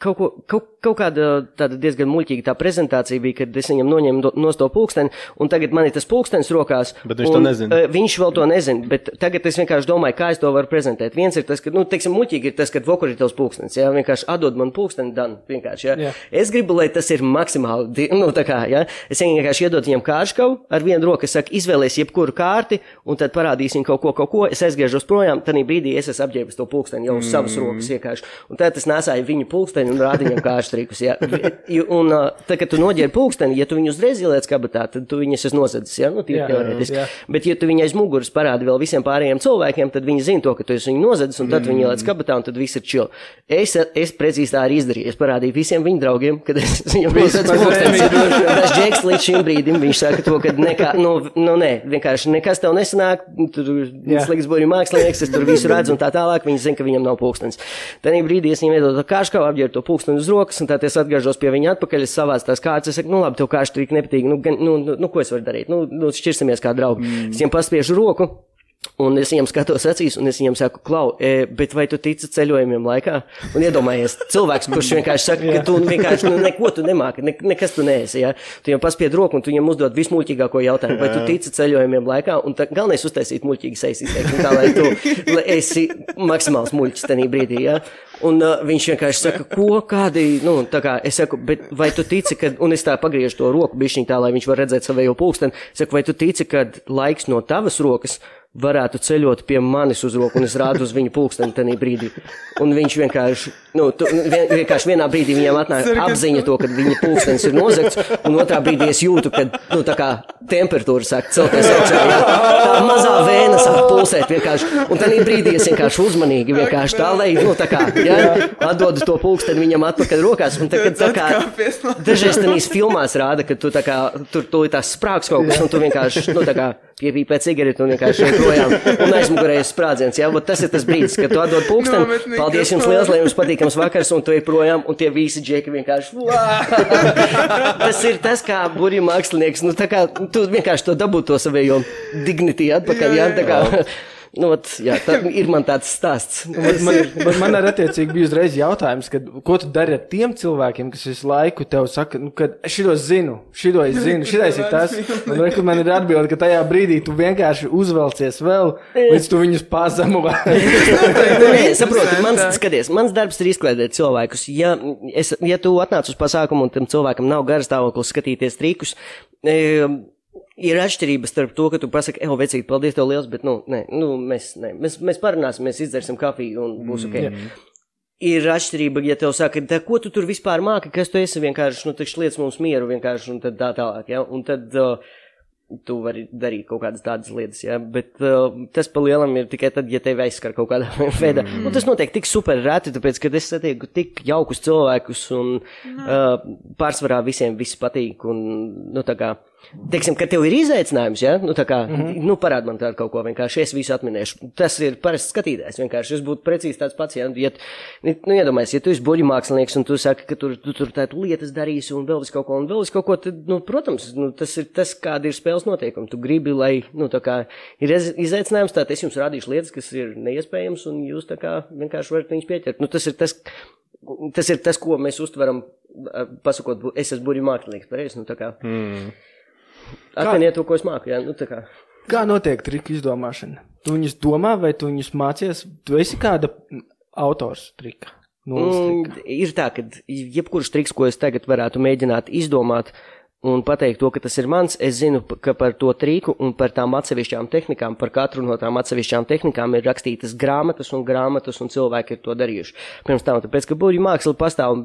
D: kaut, ko, kaut, kaut kāda tāda diezgan muļķīga tā prezentācija bija, kad es viņam noņēmu no to pulksteni, un tagad man ir tas pulkstenis rokās.
A: Bet viņš
D: un,
A: to nezina.
D: uh, Viņš vēl to nezina, bet tagad es vienkārši domāju, kā es to varu prezentēt. Viens ir tas, ka, nu, teiksim, muļķīgi ir tas, ka vokur ir tavs pulkstenis, jā, vienkārši atdod man pulksteni, dan, vienkārši, jā.
B: Jā.
D: Es gribu, lai tas ir maksimāli, nu, tā kā, jā. Es vienkārši iedodu viņam kārškavu ar vienu roku, es saku, izvēlies jebkuru kārti, un tad parādīsim kaut ko, kaut ko, es aizgriežos projām, tad brīdī es esmu apģērbis to pulksteni jau uz savas rokas vienkārši. Un tad es nesāju viņu pulksteni un rādu viņam kārštrikus, jā. Vi- Un, tad, kad tu noģērbi pulksteni, ja tu viņu uzreiz ieliec kabatā, tad tu viņus esi nozadzis, jā, nu, tīri teorētiski. Bet, ja tu viņai aiz muguras parādi vēl visiem pārējiem cilvēkiem, tad viņi zina to, ka tu esi viņu nozadzis, un tad viņi ieliec kabatā, un tad viss ir čil. Es, es precīzi tā arī izdarīju. Es parādīju visiem viņu draugiem, kad es (laughs) viņam nozadzu pulksteni. (laughs) Tas džeks līdz šim brīdim, viņš saka to, ka nekā, nu, nu nē, vienkārši nekas tev nesanāk, tur
B: Jā.
D: slikts boļu mākslinieks, es tur visu redzu, un tā tālāk viņi zina, ka viņam nav pulkstenis. Tad brīdī es viņam iedodu kārškā, apģērbu to pulksteni uz rokas, un tad es atgriežos pie viņa atpakaļ, es savācu tās kārtas, es saku, nu labi, tev kārš trīk nepatīk, nu, gan, nu, nu, nu, ko es varu darīt, nu, nu šķirsimies kā draugi. Mm. Es viņam paspiežu roku. Un es viņam skatos acīs, un es viņam saku, klau, e, bet vai tu tici ceļojumiem laikā? Un iedomājies, cilvēks, kurš vienkārši saka, ka tu vienkārši nu, neko tu nemāki, ne, nekas tu neesi. Ja? Tu viņam paspied roku, un tu viņam uzdod vismuļķīgāko jautājumu, vai tu tici ceļojumiem laikā? Un tā, galvenais uztaisīt muļķīgi izteikti, tā lai tu (laughs) lai esi maksimāls muļķis tajā brīdī. Ja? Un uh, viņš vienkārši saka, ko, kādi, nu, tā kā es saku, bet vai tu tici, ka, un es tā pagriežu to roku bišķiņ tā, lai viņš var redzēt savējo pulksteni, saku, vai tu tici, ka laiks no tavas rokas varētu ceļot pie manis uz roku, un es rādu uz viņu pulksteni tajā brīdī. Un viņš vienkārši, nu, tu, vien, vienkārši vienā brīdī viņam atnāk apziņa to, ka viņa pulkstenis ir nozagts, un otrā brīdī es jūtu, ka, nu, tā kā temperatūra sāk celties augšā, jā. Tā mazā vēna sāk pulsēt vienkārši, un tajā brīdī es vienkārši uzmanīgi vienkārši tā, lai, nu, tā kā, jā, atdodu to pulksteni viņam atpakaļ rokās, un tagad tā kā, dažreiz tādīs filmās rāda, ka tu tā kā, tur, tu tās sprāgs kaut kas, un tu vienkārši, nu, tā kā, piepīpē cigareti un vienkārši ej projām, un aizmugurējas sprādziens, jā, bet tas ir tas brīdis, kad tu atdod pulksteni, (laughs)
C: Nometnī,
D: paldies jums liels, lai jums patīkams vakars, un tu ej projām, un tie visi džeki vienkārši, (laughs) tas ir tas, kā burju mākslinieks, nu, tā kā, tu vienkārši to dabū to savējo dignity atpakaļ, jā, tā kā, (laughs) nu, ot, jā, tā (laughs) ir man tāds stāsts.
B: Man, man, man, arī attiecīgi bija uzreiz jautājums, kad, ko tu dari ar tiem cilvēkiem, kas visu laiku tev saka, nu, ka šito zinu, šito es zinu, šitais ir tas. Man, reku, man ir atbilde, ka tajā brīdī tu vienkārši uzvelcies vēl, līdz tu viņus pazemo. (laughs) (laughs)
D: Saprotu, mans, skaties, mans darbs ir izklaidēt cilvēkus. Ja, es, ja tu atnāc uz pasākumu un tam cilvēkam nav garas stāvoklis skatīties trikus, e, ir atšķirība starp to, ka tu pasaki, ej, vecīgi, paldies tev liels, bet, nu, nē, nu mēs, nē, mēs, mēs parunāsim, mēs izdzersim kafiju un būs ok. Mm. Ir atšķirība, ja tev saka, tā, ko tu tur vispār māki, kas tu esi vienkārši, nu, taču liec mums mieru vienkārši un tad tā tālāk, ja, un tad. Uh, tu vari darīt kaut kādas tādas lietas, ja? bet uh, tas pa lielam ir tikai tad, ja tevi aizskar kaut kādā (laughs) veidā. Mm. Un tas notiek tik super reti, tāpēc, ka es satieku tik jaukus cilvēkus un uh, pārsvarā visiem viss patīk. Un, nu, tā kā, teiksim, ka tev ir izaicinājums, ja? nu, tā kā, mm -hmm. nu, parād man tādu kaut ko vienkārši, es visu atminēšu. Tas ir parasti skatītājs, vienkārši es būtu precīzi tāds pats, ja, ja nu, iedomājies, ja tu esi buļļu mākslinieks un tu saki, ka tur, tu tur tādu lietas darīsi un vēl vis kaut ko, un vēl vis kaut ko, tad, nu, protams, nu, tas ir tas, kāda ir spēles noteikumi. Tu gribi, lai, nu, tā kā ir iz- izaicinājums, tad es jums rādīšu lietas, kas ir neiespējams, un jūs tā kā vienkārši varat viņus pieķert. Nu, tas ir tas, tas ir tas, ko mēs uztveram, pasakot, es esmu buļļu mākslinieks, pareizi, nu, tā kā. Mm. Atminiet to, ko es māku, jā, nu, kā.
B: Kā notiek triku izdomāšana? Tu viņus domā, vai tu viņus mācies? Tu esi kāda autors trika?
D: Mm, ir tā, ka jebkurš triks, ko es tagad varētu mēģināt izdomāt, un pateikt to, ka tas ir mans. Es zinu, ka par to trīku un par tām atsevišķām tehnikām, par katru no tām atsevišķām tehnikām ir rakstītas grāmatas un grāmatas, un cilvēki ir to darījuši. Pirms tam, tāpēc, ka burbuļu māksla pastāv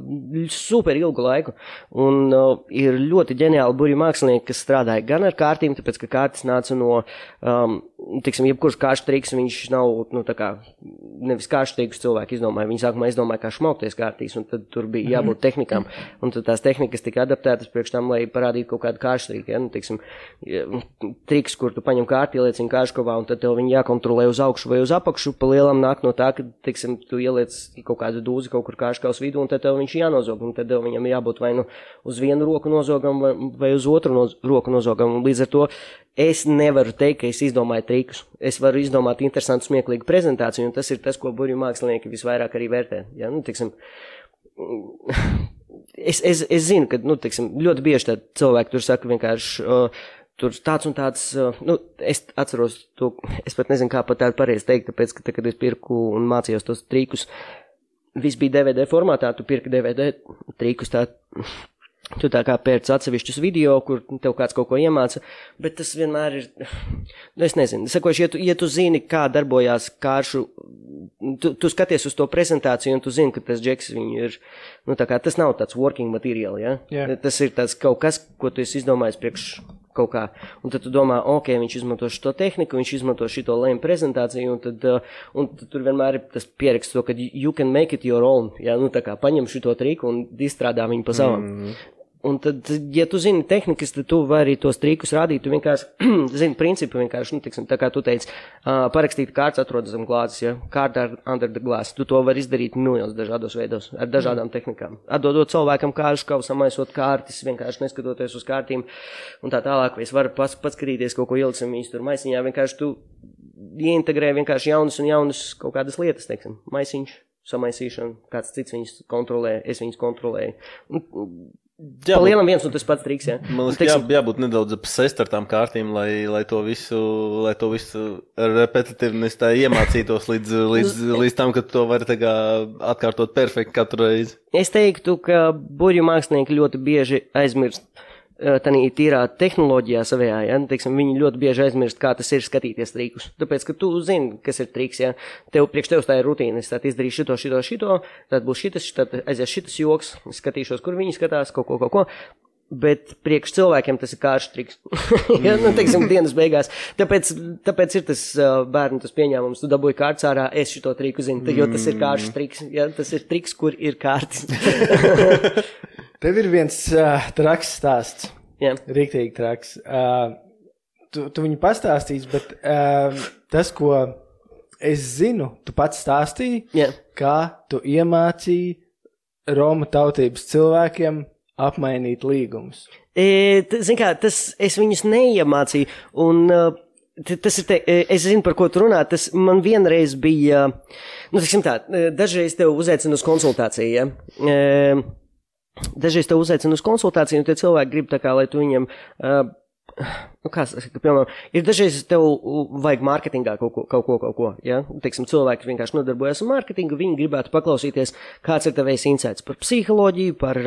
D: super ilgu laiku, un uh, ir ļoti ģeniāli burbuļu mākslinieki, kas strādāja gan ar kārtīm, tāpēc, ka kārtas nāca no, um, tiksim, jebkurš kāršu triks, viņš nav, nu, tā kā, nevis kāršu trikus cilvēki izdomāja, viņi sākumā izdomāja, kā šmaukties kārtīs, un tad tur bija jābūt tehnikām, un tad tās tehnikas tika adaptētas priekš tam, lai parādītu kaut kādu kāršu triku, ja, nu, tiksim, triks, kur tu paņem kārti, ieliec viņu kārškovā, un tad tev viņi jākontrolē uz augšu vai uz apakšu, pa lielam nāk no tā, ka, tiksim, tu ieliec kaut kādu dūzi kaut kur kārškavas vidū, un tad tev viņš jānozog, un tad tev viņam jābūt vai nu uz vienu roku nozogam, vai, vai uz otru noz roku nozogam, un līdz ar to es nevaru teikt, ka es izdomāju trikus. Es varu izdomāt interesantu, smieklīgu prezentāciju, un tas ir tas, ko burbuļu mākslinieki visvairāk arī vērtē. Ja? Nu, tiksim, es, es, es zinu, ka nu, tiksim, ļoti bieži cilvēki tur saka vienkārši. Uh, Tur tāds un tāds, uh, nu, es atceros to, es pat nezinu, kā pat tādu pareizi teikt, tāpēc, ka, tā, kad es pirku un mācījos tos trīkus, viss bija DVD formātā, tu pirki DVD trīkus, tā, tu tā kā pērc atsevišķus video, kur tev kāds kaut ko iemāca, bet tas vienmēr ir, nu, es nezinu, sakoši, ja tu, ja tu zini, kā darbojās kāršu, tu, tu skaties uz to prezentāciju un tu zini, ka tas džeks viņu ir, nu, tā kā tas nav tāds working material, ja?
B: Jā.
D: Tas ir tāds kaut kas, ko tu esi izdomājis priekš kaut kā. Un tad tu domā, ok, viņš izmanto šo tehniku, viņš izmanto šo lēmu prezentāciju, un tad, uh, un tad tur vienmēr ir tas pieraksts, to, ka you can make it your own. Jā, nu tā kā paņem šo triku un izstrādā viņu pa savam. Mm. Un tad, ja tu zini tehnikas, tad tu vari arī tos trikus rādīt. Tu vienkārši (clears throat) zini principu, vienkārši, nu, tiksim, tā kā tu teici, uh, parakstīt kārtas atrodas zem glāzes, ja, kārta ar under the glass. Tu to vari izdarīt miljonos dažādos veidos, ar dažādām mm. tehnikām. Atdodot cilvēkam kāršu kavu, samaisot kārtas, vienkārši neskatoties uz kārtīm un tā tālāk. Es varu pats, pats skatīties kaut ko ieliksim viņus tur maisiņā, vienkārši tu ieintegrē vienkārši jaunas un jaunas kaut kādas lietas, teiksim, maisiņš. Samaisīšana, kāds cits viņus kontrolē, es viņus kontrolēju. Un,
A: Jā,
D: lielam viens un tas pats triks, jā.
A: Man liekas, jā, jābūt nedaudz apsēst ar tām kārtīm, lai, lai to visu, lai to visu repetitīvnis tā iemācītos līdz, līdz, līdz tam, ka to var kā atkārtot perfekti katru reizi.
D: Es teiktu, ka burbuļu mākslinieki ļoti bieži aizmirst tādā tīrā tehnoloģijā savējā. Ja? Nu, Teiksim, viņi ļoti bieži aizmirst, kā tas ir skatīties trikus. Tāpēc, ka tu zini, kas ir triks. Ja? Tev priekš tevis tā ir rutīna. Es tad izdarīšu šito, šito, šito, tad būs šitas, tad aizies šitas joks, skatīšos, kur viņi skatās, kaut ko, kaut ko. Bet priekš cilvēkiem tas ir kārš triks. (laughs) ja, nu, teiksim, dienas beigās. Tāpēc, tāpēc ir tas uh, bērnu tas pieņēmums. Tu dabūji kārtas ārā, es šo triku zinu, jo tas ir kārš triks. Ja? Tas ir triks, kur ir kārtas. (laughs)
B: Tev ir viens uh, traks stāsts.
D: ja.
B: Rīktīgi traks. Uh, tu, tu viņu pastāstīsi, bet uh, tas, ko es zinu, tu pats stāstīji,
D: Ja.
B: kā tu iemācīji Roma tautības cilvēkiem apmainīt līgumus.
D: E, t- Zini, kā tas es viņus neiemācīju. Un, uh, tas ir, te, e, es zinu, par ko tu runā. Tas man vienreiz bija, nu, tā, e, dažreiz tev uzaicina uz konsultāciju. Ja? E, Dažreiz tev uzaicina uz konsultāciju, un tie cilvēki grib tā kā, lai tu viņam. Uh, Nu, kā saka, piemēram, ir dažreiz tev uh, vajag mārketingā kaut ko, kaut ko, kaut ko ja? Teiksim, cilvēki vienkārši nodarbojas ar mārketingu, viņi gribētu paklausīties, kāds ir tavējs insights par psiholoģiju, par,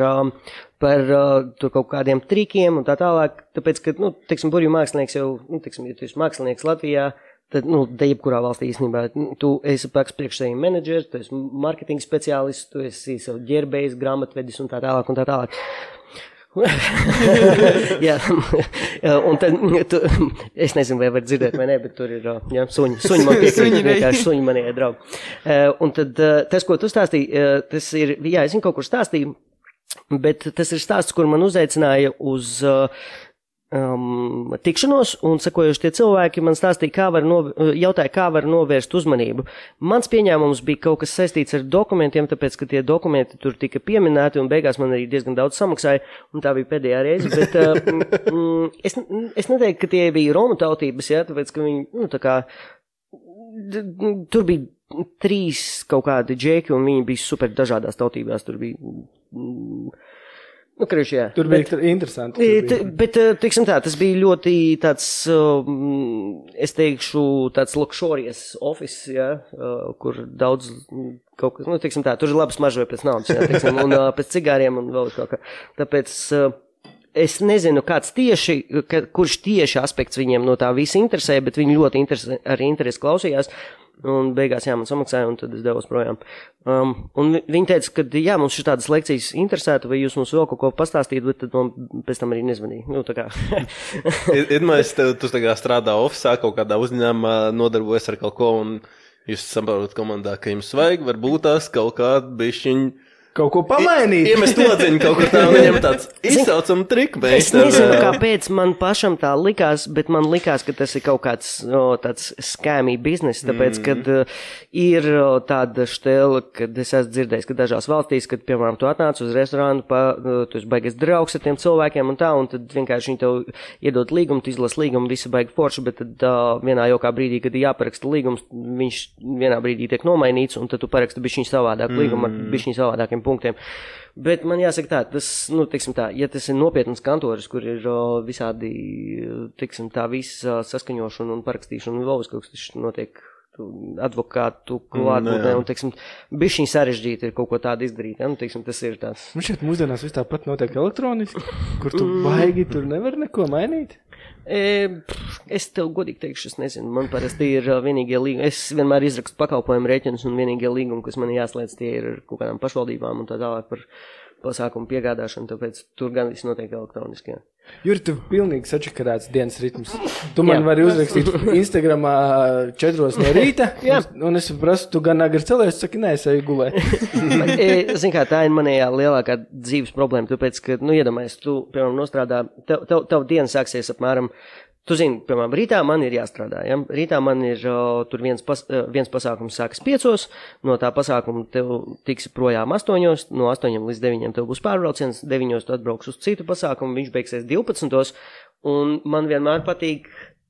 D: par uh, tur kaut kādiem trikiem un tā tālāk. Tāpēc, ka, nu, teiksim, burju mākslinieks jau, nu, teiksim, ja tu esi mākslinieks Latvijā, tad, nu, te jebkurā valstī īstenībā, tu esi pats priekšsējiem menedžers, tu esi mārketinga speciālists, tu esi savu ģerbējs, grāmatvedis un tā tālāk un tā tālāk. (laughs) jā, (laughs) un tad, tu, (laughs) es nezinu, vai var dzirdēt vai nē, bet tur ir, jā, suņi, suņi man piekrīt, vienkārši suņi man ir draugi. Eh, Un tad eh, tas, ko tu stāstīji, tas ir, jā, es viņu kaut kur stāstīju, bet tas ir stāsts, kur man uzaicināja uz uh, um, tikšanos, un sekojuši tie cilvēki man stāstīja, kā var nov jautāja, kā var novērst uzmanību. Mans pieņēmums bija kaut kas saistīts ar dokumentiem, tāpēc, ka tie dokumenti tur tika pieminēti, un beigās man arī diezgan daudz samaksāja, un tā bija pēdējā reize, bet uh, (laughs) mm, es, es neteiktu, ka tie bija Romu tautības, jā, tāpēc, ka viņi, nu, tā kā, tur bija trīs kaut kādi džeki, un viņi bija super dažādās tautībās, tur bija, nu, kreši, jā.
B: Tur bija bet, interesanti. Tur
D: t-
B: bija.
D: Bet, eh, teiksim tā, tas bija ļoti tāds, um, es teikšu, tāds luxurious office, ja, uh, kur daudz mm, kaut kas, nu, teiksim tā, tur ir labi smaržoja pēc naudas, ja, teiksim, un pēc cigāriem un vēl kaut kā. Tāpēc uh, es nezinu, kāds tieši, ka, kurš tieši aspekts viņiem no tā visa interesē, bet viņi ļoti interesē, arī interesi klausījās. Un beigās, jā, man samaksāja, un tad es devos projām. Um, un vi- viņi teica, ka, jā, mums šī tādas lekcijas interesētu, vai jūs mums vēl kaut ko pastāstīt, bet tad man pēc tam arī nezvanīja. Nu, tā kā. (laughs)
A: Iedomājieties, tev tu tā kā strādā oficiālā, kaut kādā uzņēmumā, nodarbojas ar kaut ko, un jūs saprotat komandā, ka jums vajag varbūt tās kaut kādu bišķiņu.
B: Kaut ko pamainīt.
A: Iemest odziņu kaut kur tādu, viņam tāds (laughs) izsaucam triku,
D: Es nezinu, kāpēc man pašam tā likās, bet man likās, ka tas ir kaut kāds o, tāds skēmī bizness, tāpēc, mm. kad uh, ir tāda štela, kad es esmu dzirdējis, ka dažās valstīs, kad, piemēram, tu atnāc uz restorānu, pa, uh, tu esi baigas draugs ar tiem cilvēkiem un tā, un tad vienkārši viņi tev iedod līgumu, tu izlas līgumu, visi baigi forši, bet tad uh, vienā jaukā brīdī, kad ir jāparaksta līgums, viņš vienā brīdī tiek nomainīts, un tad tu paraksti bišķiņ savādāk mm. līgumu ar bišķiņ savādākiem punktiem. Bet man jāsaka tā, tas, nu, teiksim tā, ja tas ir nopietnas kantoris, kur ir o, visādi, teiksim tā, visa saskaņošana un parakstīšana un vēl kaut kas, tas notiek tu, advokātu klātbūtnē, un, teiksim, bišķiņ sarežģīti ir kaut ko tādu izdarīt, ja? nu, teiksim, tas ir tās.
B: Man šķiet, mūsdienās viss tāpat notiek elektroniski, kur tu (laughs) baigi tur nevar neko mainīt.
D: E, es tev godīgi teikšu, es nezinu. Man parasti ir ā, vienīgie līgumi. Es vienmēr izrakstu pakalpojumu rēķinus, un vienīgie līgumi, kas man jāslēdz, tie ir ar kaut kādām pašvaldībām un tā tālāk par pasākumu piegādāšanu. Tāpēc tur gan viss notiek elektroniski. Jā.
B: Juri, tu pilnīgi sačakarēts dienas ritms. Tu man vari uzrakstīt Instagramā četros no rīta, (laughs)
D: Jā.
B: un, es prasu, tu gan agri celies, saki, nē, es eju gulēt. (laughs)
D: E, Zini, kā tā ir manējā lielākā dzīves problēma. Tāpēc, ka, nu, iedomājies, tu, piemēram, nostrādā, tev, tev, tev diena sāksies apmēram. Tu zini, piemēram, rītā man ir jāstrādā. Ja? Rītā man ir o, tur viens, pas, eh, viens pasākums sākas piecos, no tā pasākuma tev tiks projām astoņos, no astoņiem līdz deviņiem tev būs pārbrauciens, deviņos tu atbrauks uz citu pasākumu, viņš beigsies divpadsmitos, un man vienmēr patīk.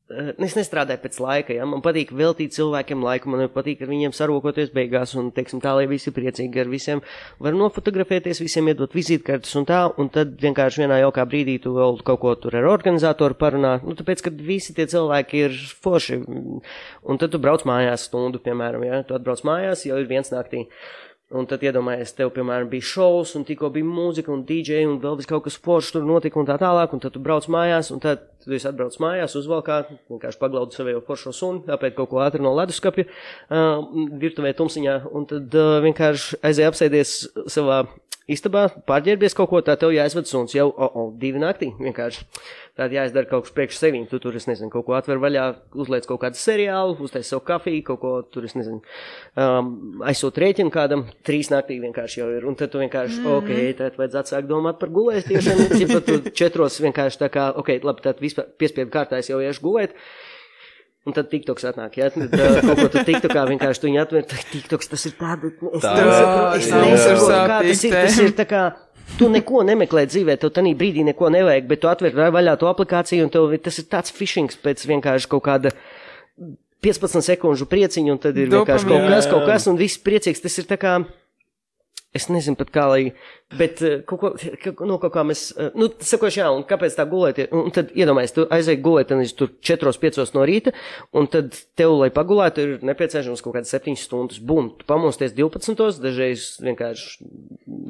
D: Eh, Es nestrādāju pēc laika, ja man patīk veltīt cilvēkiem laiku, man patīk ar viņiem sarokoties beigās, un, teiksim, tā, lai visi priecīgi ar visiem. Var nofotografēties, visiem iedot vizītkartes un tā, un tad vienkārši vienā jaukā brīdī tu vēl kaut ko tur ar organizatoru parunā. Nu, tāpēc, ka visi tie cilvēki ir forši, un tad tu brauc mājās stundu, piemēram, ja tu atbrauc mājās, jau ir viens naktī. Un tad iedomājies, tev, piemēram, bija šovs, un tikko bija mūzika, un DJ, un vēl kaut kas foršs tur notika, un tā tālāk, un tad tu brauc mājās, un tad tu esi atbrauc mājās, uzvalkā, vienkārši paglaudi savu foršo sunu, tāpēc kaut ko ātri no leduskapja, uh, virtuvē tumsiņā, un tad uh, vienkārši aizēja apsēdies savā istabā, pārģērbies kaut ko, tā tev jāizved suns jau, o, o, divi naktī, vienkārši. Tātad jāizdara kaut kas priekš sevīm, tu tur, es nezinu, kaut ko atver vaļā, uzliec kaut kādu seriālu, uztais savu kafiju, kaut ko tur, es nezinu, um, aizsūt rēķinu kādam, trīs naktī vienkārši jau ir, un tad tu vienkārši, mm -hmm. ok, tad vajadzētu sākt domāt par gulēstiešanu, ja tu četros vienkārši tā kā, ok, labi, tad vispār piespiedu kārtā es jau iešu gulēt, Un tad TikToks atnāk, ja tad uh, kaut ko tu TikTokā vienkārši tu viņu atver, tad TikToks tas ir tāda, es
A: Tā.
D: es nesaprotu, kā tas ir, tas ir tā kā, tu neko nemeklē dzīvē, tev tanī brīdī neko nevajag, bet tu atver vaļā to aplikāciju un tev tas ir tāds phishings pēc vienkārši kaut kāda 15 sekundžu prieciņu, un tad ir vienkārši kaut kas, kaut kas, un viss priecīgs. Tas ir tā kā, es nezinu pat kā, lai, bet eh, kaut ko, no kaut kā mēs, eh, nu, sakoši, jā, un kāpēc tā gulēt, un tad iedomājies, tu aizēji gulēt, un tur 4-5 no rīta, un tad tev, lai pagulētu, ir nepieciešams kaut kādas 7 stundas. Bum, tu pamosties 12, dažreiz vienkārši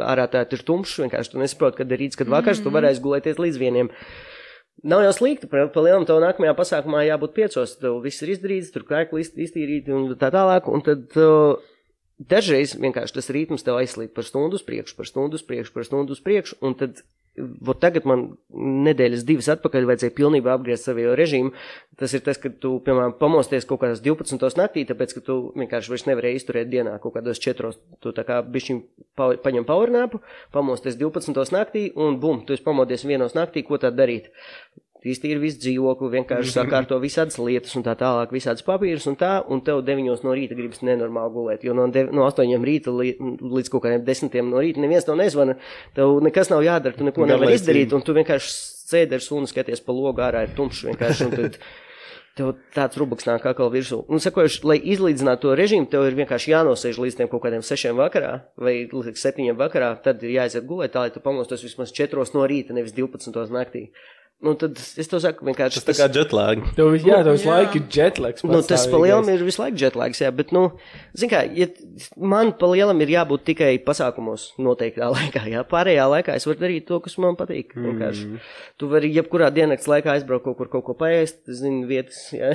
D: ārā tā ir tumšs, vienkārši tu nesaproti, kad ir rīts, kad vakars, tu varēsi gulēties līdz vieniem. Nav jau slikti, pa, pa lielam tev nākamajā pasākumā jābūt piecos, tev viss ir izdarīts, tur krēkli iz- iztīrīti un tā tālāk, un tad uh, dažreiz vienkārši tas ritms tev aizslīd par stundu uz priekšu, par stundu uz priekšu, par stundu uz priekšu, un tad, vot tagad man nedēļas divas atpakaļ vajadzēja pilnībā apgriezt savu režīmu. Tas ir tas, ka tu, piemēram, pamosties kaut kādās 12. naktī, tāpēc, ka tu vienkārši vairs nevarēji izturēt dienā kaut kādos četros, tu tā kā bišķiņ pa, paņem powernāpu, pamosties 12. naktī, un bum, tu esi pamodies vienos naktī, ko tad darīt? Iztīri visu dzīvokli, vienkārši sakārto visādas lietas un tā tālāk, visādas papīrus un tā, un tev deviņos no rīta gribas nenormāli gulēt, jo no, dev, no astoņiem rīta li, līdz kaut kādiem desmitiem no rīta neviens tev nezvana, tev nekas nav jādara, tu neko nevari izdarīt, un tu vienkārši sēdi ar sunu, skaties pa logu ārā, ir tumšs vienkārši, un tad tev tāds rubaks nāk atkal virsū. Un, sakojuši, lai izlīdzinātu to režīmu, tev ir vienkārši jānosēž līdz tiem kaut kādiem sešiem vakarā vai līdz septiņiem vakarā, tad ir jāiziet gulēt tā, lai tu pamostos vismaz četros no rīta, nevis 12 naktī. Nu, tad es to saku vienkārši.
A: Tas tā kā jetlag.
B: Tev, vis- jā, tev visu laiku ir jetlaks.
D: Nu, tas pa lielam ir visu laiku jetlaiks, jā, bet, nu, zin kā, ja man pa lielam ir jābūt tikai pasākumos noteiktā (laughs) laikā, jā, pārējā laikā es varu darīt to, kas man patīk, vienkārši. Tu vari jebkurā diennakts laikā aizbraukt kaut kur kaut ko paēst, zini, vietas, jā.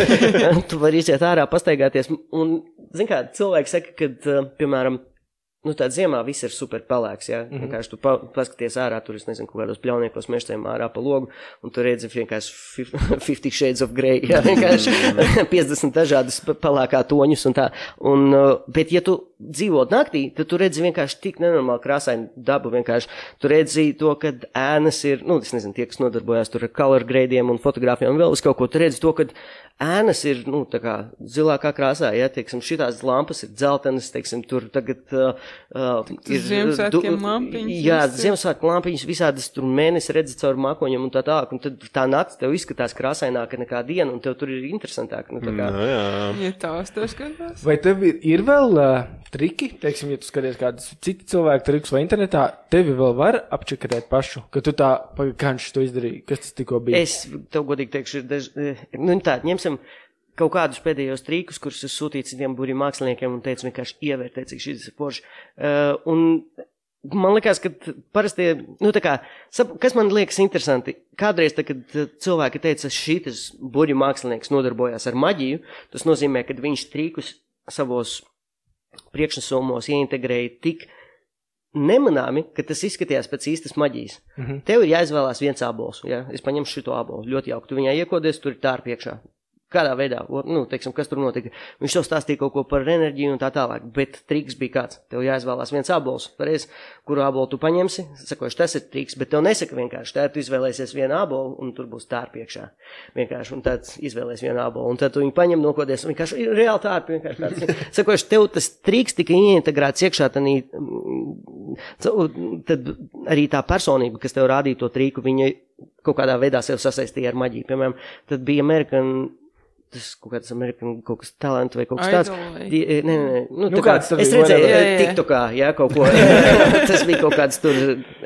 D: (laughs) tu vari iziet ārā, pastaigāties, un, zin kā, cilvēki saka, ka, uh, piemēram, Nu, tā ziemā viss ir super pelēks. Jā, mm -hmm. vienkārši tu pa, paskaties ārā, tur es nezinu, kādos pļauniekos mežtiem ārā pa logu, un tur redzi vienkārši fif- (laughs) 50 shades of grey. Jā, (laughs) vienkārši 50 (laughs) dažādas pe- pelēkā toņus un tā. Un, uh, bet, ja tu dzīvo naktī, tad tu redzi vienkārši tik nenormāli krāsainu dabu. Vienkārši tu redzi to, ka ēnas ir, nu, es nezinu, tie, kas nodarbojās tur ar color gradiem un fotografijām un vēl uz kaut ko, tu redzi to, ka ēnas ir, nu, tā kā zilākā krāsā, ja, teiksim, šitās lampas ir dzeltenas, teiksim, tur tagad uh, uh, ir.
C: Ziemassvētkiem lampiņas
D: Jā. Ziemassvētku lampiņas visādas tur mēnesi redzi caur mākoņiem un tā tālāk, un tad tā nakts tev izskatās krāsaināka nekā diena, un tev tur ir interesantāk. Nu, tā kā,
A: Nu, jā.
C: Ja tās to skatās.
B: Vai tev ir, ir vēl uh, triki, teiksim, ja tu skaties kādus citu cilvēku trikus vai internetā, tevi vēl var apčakatēt pašu, ka tu tā, viņš to izdarīja, kas tas tikko bija?
D: Es tev godīgi teikšu, ir daž, eh, nu, tā, ņemsim kaut kādus pēdējos trīkus, kurus es sūtīju citiem burbuļu māksliniekiem un teicu, vienkārši ievērtēt, cik šis ir forši. Uh, un man liekas, ka parasti, nu, kā, kas man liekas interesanti, kādreiz, tā, kad eh, cilvēki teica, šis burbuļu mākslinieks nodarbojās ar maģiju, tas nozīmē, ka viņš trīkus savos priekšnesumos ieintegrēja tik nemanāmi, ka tas izskatījās pēc īstas maģijas. Mm -hmm. Tev ir jāizvēlās viens abols. Ja? Es paņemšu šo abolu. Ļoti jauki. Tu viņai iekodies, tur ir tā ar priekšā. Kādā veidā, nu, teiksim, kas tur notika. Viņš to stāstīja kaut ko par enerģiju un tā tālāk, bet triks bija kāds. Tev jāizvēlās viens abols, pareizi, kuru abolu tu paņemsi. Sakoši, tas ir triks, bet tev nesaka vienkārši, tā tu izvēlēsies vienu abolu un tur būs tā priekšā. Vienkārši, un tad izvēlēsies vienu abolu, un tad tu viņu paņem, nokodies, un vienkārši ir reāli tā ar vienkārši tāds. (laughs) Sakoši, tev tas triks tika ieintegrēts iekšā, tanī, tad arī tā personība, kas tev rādīja to triku, viņa kaut kādā veidā sev sasaistīja ar maģiju. Piemēram, tad bija Amerikan, tas kaut kāds Amerikan kaut kas talants vai kaut kas tāds. Die- Nē, nē. Nu,
B: Nu,
D: tā kā,
B: kāds
D: es
B: bija,
D: redzēju,
B: whatever.
C: Jā, jā.
D: TikTokā, jā, kaut ko. (laughs) tas bija kaut kāds tur,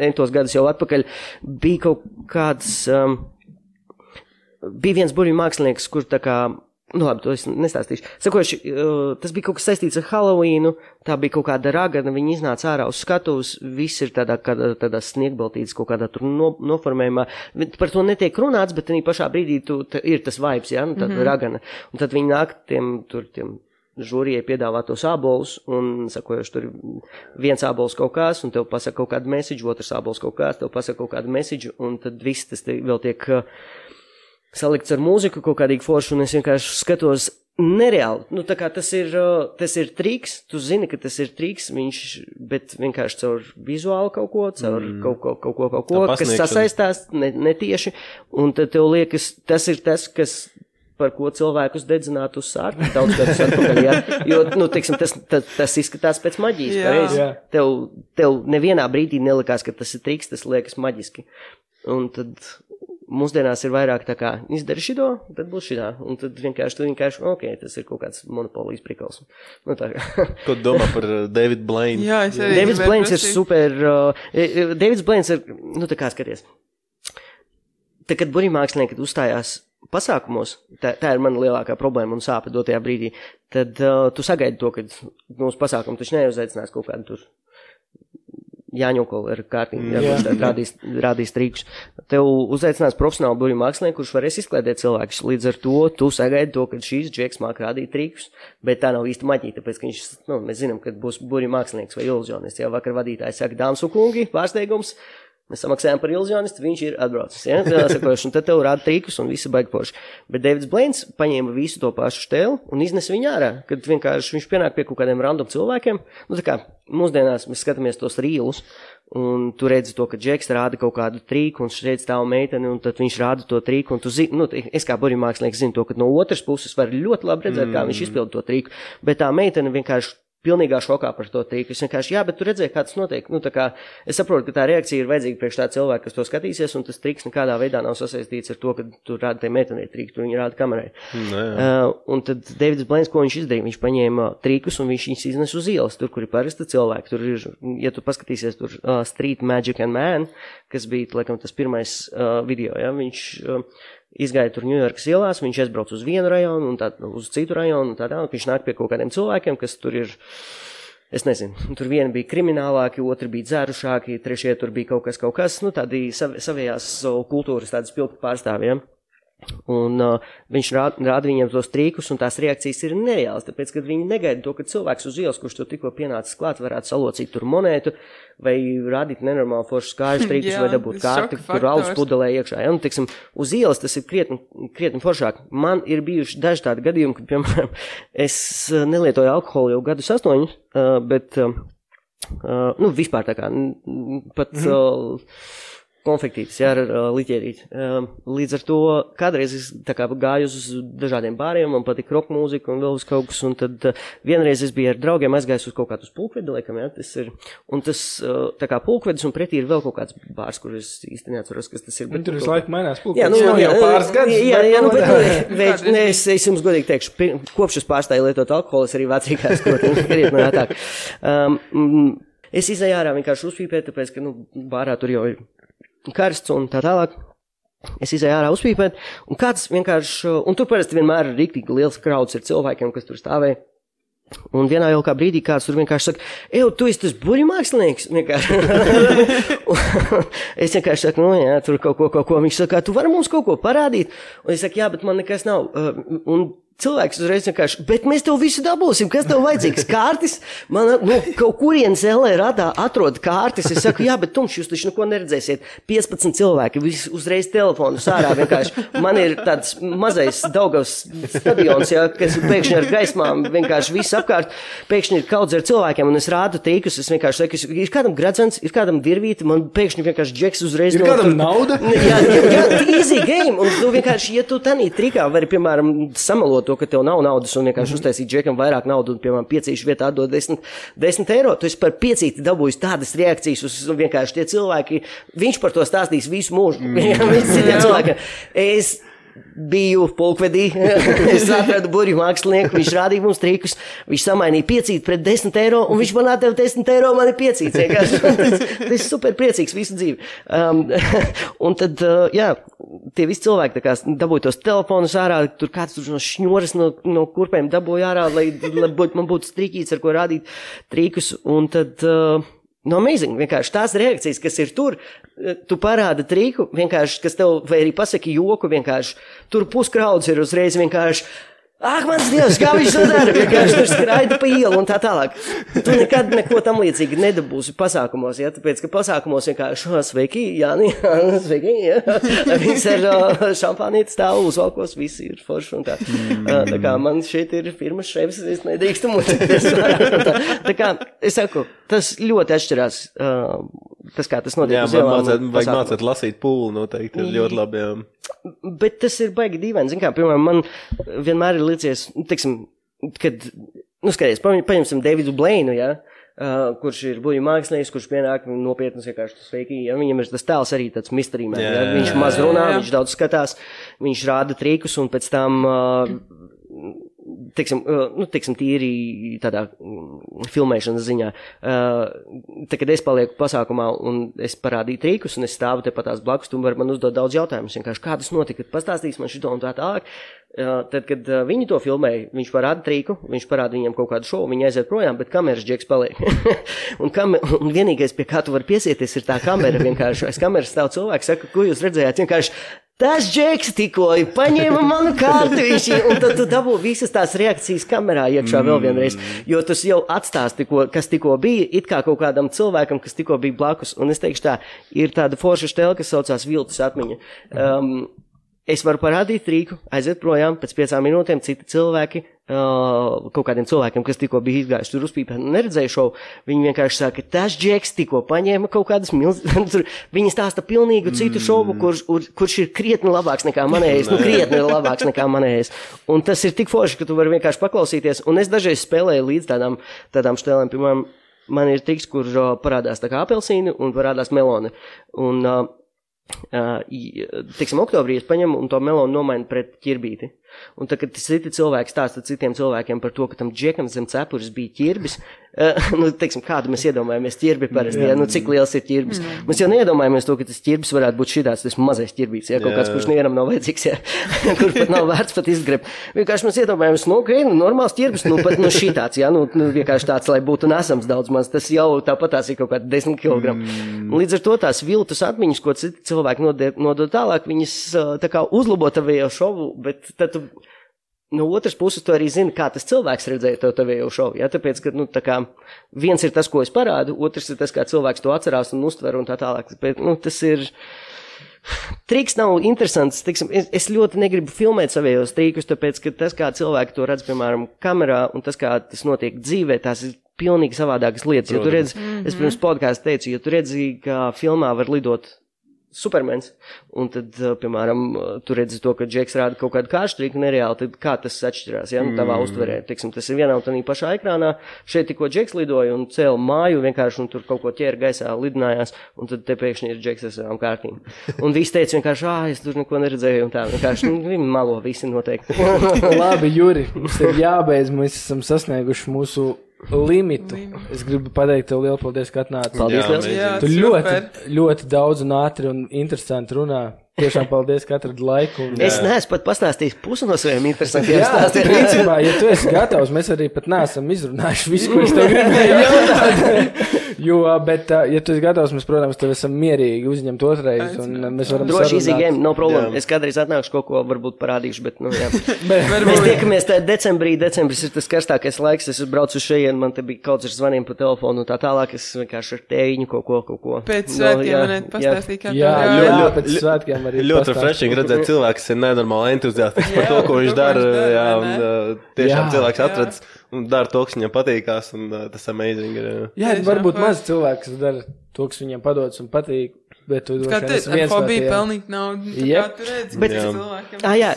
D: entos gadus jau atpakaļ. Bija kaut kāds, um, bija viens burbuļu mākslinieks, kur tā kā, nu labi, to es nestāstīšu. Sakoši, uh, tas bija kaut kas saistīts ar Halloweenu, tā bija kaut kāda ragana, viņi iznāca ārā uz skatuves, viss ir tādā, kādā, tādā sniegbaltīts, kaut kādā tur no, noformējumā. Par to netiek runāts, bet arī pašā brīdī tu, ta, ir tas vibes, jā, nu, tā mm -hmm. ragana. Un tad viņi nāk tiem, tur, tiem žūrijai piedāvā tos abolus, un sakojuši, tur viens abols kaut kāds, un tev pasaka kaut kādu message, otrs abols kaut kāds, tev pasaka kaut kādu message, un tad viss tas vēl tiek uh, salikts ar mūziku kaut kādīgi foršu, un es vienkārši skatos nereāli. Nu, tā kā tas ir, tas ir triks, tu zini, ka tas ir triks, viņš, bet vienkārši caur vizuālu kaut ko, caur mm. kaut ko, kaut ko, kaut ko, kas sasaistās ne, netieši, un tad tev liekas, tas ir tas, kas par ko cilvēkus dedzinātu uz sārtu daudz gadus atpakaļ, jā. Jo, nu, teiksim, tas, tas, tas izskatās pēc maģijas,
C: Jā.
D: pareizi.
B: Jā.
D: Tev, tev nevienā brīdī nelikās, ka tas ir triks, tas liekas maģiski. Un tad mūsdienās ir vairāk tā kā izdari šito, tad būs šitā. Un tad vienkārši tu vienkārši, ok, tas ir kaut kāds monopolijas prikals. Nu, tā kā. (laughs)
A: Ko domā par uh, Davidu Blaine?
C: Jā, es arī.
D: Davids Blēns ir super. Uh, eh, Davids Blēns ir, nu tā kā skaties. Tad, kad burbuļu mākslinieki uzstājās pasākumos, tā, tā ir mana lielākā problēma un sāpe dotajā brīdī, tad uh, tu sagaidi to, ka mūsu pasākumu taču neuzaicinās kaut kādu tur jāņokoli ar kārtību, jā,
B: Jā.
D: tad rādīs, rādīs trīkus. Tev uzaicinās profesionāli burbuļu mākslinieku, kurš varēs izkliedēt cilvēkus. Līdz ar to tu sagaidi to, ka šīs džeks māk rādīt trīkus, bet tā nav īsti maģija, tāpēc, ka viņš, nu, mēs zinām, ka būs burbuļu mākslinieks vai iluzionists. Jau vakar vadītājs saka, dāmas un kungi, pārsteigums. Mēs samaksājām par iluzionistu, viņš ir atbraucis. Ja? Sakoši, un tad tev rāda trīkus un viss baigi forši. Bet Davids Blēns paņēma visu to pašu stēlu un iznesa viņu ārā, kad vienkārši viņš pienāk pie kaut kādiem random cilvēkiem. Nu, tā kā mūsdienās mēs skatāmies tos rīlus, un tu redzi to, ka Džeks rāda kaut kādu trīku, un redz tavu meiteni, un tad viņš rāda to trīku, un tu zini, nu, es kā burbuļu mākslinieks zinu to, ka no otras puses var ļoti labi redzēt, mm. kā viņš izpilda to trīku, bet tā meitene vienkārši pilnīgā šokā par to tīku. Es vienkārši, jā, bet tu redzēji, kā tas notiek. Nu, kā es saprotu, ka tā reakcija ir vajadzīga priekš tā cilvēka, kas to skatīsies, un tas triks nekādā veidā nav sasaistīts ar to, ka tu rādi tai meitenei triku, tu viņu rādi kamerai.
A: Nē,
D: Uh, un tad Davids Blēns, ko viņš izdarīja? Viņš paņēma trikus un viņš viņus iznes uz ielas, tur, kur ir parasti cilvēki. Tur ir, ja tu paskatīsies, tur uh, Street Magic and Man, kas bija, laikam, tas pirmais uh, video, ja, viņš uh, izgāja tur Ņujorkas ielās, viņš aizbrauca uz vienu rajonu un tā, uz citu rajonu un tā tālāk. Viņš nāk pie kaut kādiem cilvēkiem, kas tur ir. Es nezinu, (laughs) tur viena bija kriminālāki, otra bija dzērušāki, trešie tur bija kaut kas, kaut kas, nu, tādi sav, savējās kultūras, tādas pilnu pārstāvjiem. Un uh, viņš rāda, rāda viņiem tos trīkus, un tās reakcijas ir nereālas. Tāpēc, kad viņi negaida to, ka cilvēks uz ielas, kurš to tikko pienācis klāt, varētu salocīt tur monētu, vai rādīt nenormālu foršu skāžu (laughs) trīkus,
C: Jā,
D: vai dabūt
C: šoka
D: kur alus pudelē iekšā. Ja? Nu, tiksim, uz ielas tas ir krietni, krietni foršāk. Man ir bijuši daži tādi gadījumi, kad, piemēram, (laughs) es nelietoju alkoholu jau gadus astoņus, uh, bet, uh, nu, vispār tā kā, n- n- pat. Uh, konfektītas, jā, ar uh, liķierīti. Um, līdz ar to kādreiz es tā kā gāju uz dažādiem bāriem, man patika roka mūzika un vēl uz kaut kas, un tad uh, vienreiz es biju ar draugiem aizgājis uz kaut kādu pulkvedi, laikam, jā, tas ir, un tas uh, tā kā pulkvedis, un pretī ir vēl kaut kāds bārs, kur es īsti neatceros, kas tas ir. Bet
B: tur visu laiku mainās pulks.
D: Jā, nu,
B: nav jau pāris gadus.
D: Jā, jā, nu,
B: nu,
D: bet, (laughs) nu, veids, ne, es, es jums godīgi teikšu, pir, kopš es pārstāju lietot alkoholu, es arī vecākās, (laughs) ko krietni ātrāk. Um, mm, es izēju ārā vienkārši uzpīpēt, tāpēc, ka, nu, bārā tur jau ir karsts un tā tālāk. Es izēju ārā uzpīpēt, un kāds vienkārši, un tur parasti vienmēr ir rīktīgi liels krauds ar cilvēkiem, kas tur stāvēja. Un vienā jau kā brīdī kāds tur vienkārši saka, ej, tu esi tas buļbuļs mākslinieks. (laughs) Es vienkārši saku, nu, jā, tur kaut ko, kaut ko. Viņš saka, tu vari mums kaut ko parādīt. Un es saku, jā, bet man nekas nav. Uh, Un cilvēks uzreiz vienkārši, bet mēs tev visu dabūsim. Kas tev vajadzīgs? (laughs) Kārtis. Man, nu, kaut kurienes LE radā atrod kārtis. Es saku, jā, bet tumšs jūs taču neko neredzēsiet. 15 cilvēki, visi uzreiz telefonu sārā vienkārši. Man ir tāds mazais Daugavs stadions, jā, kas pēkšņi ar gaismām vienkārši viss apkārt. Pēkšņi ir kaudz ar cilvēkiem, un es rādu tīkus. Es vienkārši saku, ir kādam gradzens, ir kādam dirvīti, man pēkšņi vienkārši džeks uzreiz
B: Ir kādam nauda?
D: Jā, jā, jā, easy game. Un tu vienkārši, ja tu tādā trikā vari, piemēram, samalot to, ka tev nav naudas un vienkārši uztaisīt džekam vairāk naudu un, piemēram, piecīšu vietā atdot 10, 10 eiro, tu esi par piecīti dabūjis tādas reakcijas uz vienkārši tie cilvēki. Viņš par to stāstīs visu mūžu. (laughs) Citiem (laughs) cilvēkiem. Es biju pulkvedī, (laughs) es atradu burbuļu mākslinieku, viņš rādīja mums trikus, viņš samainīja piecīt pret 10 eiro, un viņš man atdeva 10 eiro, man ir piecīts. tas ir super priecīgs visu dzīvi. Um, (laughs) un tad, uh, jā, tie visi cilvēki kā dabūja tos telefonus ārā, tur kāds tur no šņoras, no, no kurpēm dabūja ārā, lai, lai būtu, man būtu strīkīts, ar ko rādīt trikus, un tad. Uh, No amazing, vienkārši tās reakcijas, kas ir tur, eh, tu parāda trīku, vienkārši, kas tev, vai arī pasaki joku, vienkārši tur puskrauds ir uzreiz vienkārši. Ak, mans dievs, kā viņš to dara? Vienkārši tur skraida pa ielu un tā tālāk. Tu nekad neko tam līdzīgu nedabūsi pasākumos, ja? Tāpēc, ka pasākumos vienkārši, "O, sveiki, Jāni, (laughs) sveiki, ja? Viņš ar šampānīti stāv uzvalkos, visi ir forši un tā. Uh, tā kā man šeit ir pirmas šeivas, es nedrīkstu mucēties. (laughs) tā, tā kā, es saku, tas ļoti atšķirās, uh, tas kā tas notiek
A: Jā,
D: ielām un
A: mācīt, vajag
D: pasākumos.
A: mācīt lasīt pūli noteikti. Ir ļoti labi. Jā.
D: Bet tas ir baigi dīvaini. Zin Kā, piemēram, man vienmēr ir līdzies, nu, teiksim, kad, nu, skaties, paņem- paņemsim Davidu Blēnu, ja, uh, kurš ir buļbuļs mākslinieks, kurš pienāk nopietnas vienkārši tas sveiki. Ja, viņam ir tas tēls arī tāds misterīmē.
A: Jā,
D: Ja,
A: jā,
D: viņš
A: jā,
D: maz
C: jā,
D: runā,
C: jā.
D: viņš daudz skatās, viņš rāda trīkus un pēc tam. Uh, Teiksim, uh, nu, teiksim, tīri tādā mm, filmēšanas ziņā. Uh, tā, kad es palieku pasākumā un es parādīju trīkus, un es stāvu te patās blakus, tu vari man uzdot daudz jautājumus. Vienkārši kā tas notika, pastāstīs man šito un tā tālāk. Uh, tad, kad viņi to filmēja, viņš parāda trīku, viņš parāda viņiem kaut kādu šovu, viņi aiziet projām, bet kameras džeks paliek. (laughs) un, kam, un vienīgais, pie kā tu vari piesieties, ir tā kamera. Vienkārši aiz kameras stāv cilvēks, saka, ko jūs redzējāt? Vienkārši Tas džeks tikko paņēma manu kārtiņu, un tad tu dabū visas tās reakcijas kamerā iekšā vēl vienreiz. Jo tas jau atstās, tikko, kas tikko bija, it kā kaut kādam cilvēkam, kas tikko bija blakus. Un es teikšu tā, ir tāda forša stēle, kas saucās viltus atmiņa. Um, es varu parādīt trīku, aiziet projām, pēc piecām minūtēm citi cilvēki, uh, kaut kādiem cilvēkiem, kas tikko bija izgājuši tur uzpīpēt un neredzēja šovu, viņi vienkārši saka, tas džeks tikko paņēma kaut kādas milzīgas, (laughs) viņi stāsta pilnīgu citu šovu, kurš, kur, kurš ir krietni labāks nekā manējais, nu krietni (laughs) labāks nekā manējais. Un tas ir tik forši, ka tu vari vienkārši paklausīties, un es dažreiz spēlēju līdz tādām, tādām štēlēm, piemēram, man ir triks, kur parādās tā kā apelsīni un parādās meloni. Un, uh, Uh, teiksim, oktobrī es paņemu un to melonu nomainu pret ķirbīti. Un tad, kad citi cilvēki stāsta citiem cilvēkiem par to, ka tam džekam zem cepures bija ķirbis, uh, (laughs) nu, teiksim, kādu mēs iedomājamies ķirbi parasti, ja, nu, cik liels ir ķirbis. Mēs jau neiedomājamies to, ka tas ķirbis varētu būt šitāds, tas mazais ķirbīts, ja, kaut
A: Jā.
D: kāds, kurš nevienam nav vajadzīgs, ja, (laughs) kurš pat nav vērts pat izgrebt. Vienkārši mēs iedomājamies, nu, ok, nu, normāls ķirbis, nu, pat, nu, šitāds, ja, nu, nu, vienkārši tāds, lai būtu nesams daudz maz, tas jau tāpat tās ir kaut kādi 10 kg. Mm. Līdz ar to tās viltus atmiņas, ko citi cilvēki nodod, tālāk, viņas ā, tā kā uzlabo tavējo šovu, bet tad tu no otras puses, tu arī zini, kā tas cilvēks redzēja to tavējo šovu. Ja? Tāpēc, ka nu, tā kā, viens ir tas, ko es parādu, otrs ir tas, kā cilvēks to atcerās un uztver un tā tālāk. Bet, nu, tas ir. Triks nav interesants. Tiksim, es, es ļoti negribu filmēt savējos trikus, tāpēc, ka tas, kā cilvēki to redz, piemēram, kamerā, un tas, kā tas notiek dzīvē, tās ir pilnīgi savādākas lietas. Jo tu redz, mm -hmm. es pirms podkāstu teicu, ja tu redzi, ka filmā var lidot Supermens, un tad, uh, piemēram, uh, tu redzi to, ka Džeks rāda kaut kādu kārštriku nereāli, tad kā tas atšķirās, ja, nu, tavā mm. uztverē, teiksim, tas ir vienā un tādā pašā ekrānā, šeit tikko Džeks lidoja un cēla māju vienkārši, un tur kaut ko ķēra gaisā, lidinājās, un tad te pēkšņi ir Džeks ar savām kārtīm. (laughs) Un viss teica vienkārši, ā, es tur neko neredzēju, un tā, vienkārši, nu, viņi malo visi noteikti. (laughs)
B: Labi, Juri, mums ir jābeidz. Mēs esam sasnieguši mūsu limitu. Es gribu pateikt tev lielu paldies, ka atnāci.
D: Paldies,
A: Jā,
D: liels!
C: Jā,
B: Tu
C: super.
B: ļoti, ļoti daudz un ātri un interesanti runā. Tiešām paldies, ka atradi laiku. Un,
D: Es neesmu pat pastāstījis pusi no saviem interesantiem stāstiem.
B: principā, ja tu esi gatavs, mēs arī pat neesam izrunājuši visu, ko es tev gribēju jautāt. (laughs) (laughs) Jo, bet, ja tu esi gatavs, mēs, protams, tev esam mierīgi uzņemt ā, mēs varam
D: Droši game, no problēma.
A: Jā.
D: Es kādreiz atnākšu kaut ko, varbūt parādīšu, bet, nu, jā. (laughs)
B: Bet,
D: Mēs tiekamies tā decembrī. Decembris ir tas karstākais laiks. Es braucu šejienu, man te bija kaut kas ar zvaniem pa telefonu un tā tālāk. Es vienkārši ar tējiņu kaut ko, kaut ko.
C: Pēc svētkiem
D: jā,
C: man pastāstīja, kā
B: jā, jā, jā,
A: ļoti-
B: pēc svētkiem arī.
A: Ļoti refreshing redzēt cilvēku, kas ir nenormāli entuziastisks par
C: Jā,
A: to, ko viņš dara. Jā, un tiešām
B: Jā.
A: cilvēks
C: Jā.
A: Un dara to, kas viņam patīkās, un uh, tas amazing ir. uh,
B: Jā,
C: Tiešām
B: varbūt maz cilvēks dara to, kas viņam padodas un patīk. Bet tu
C: Kā
B: esi
C: ar
B: no
C: hobiju
B: tiem.
C: pelnīt naudu. nu, tā
B: Jep.
C: Kā tu redzi,
D: Bet-
A: Jā.
C: cilvēkiem.
D: Ah, jā,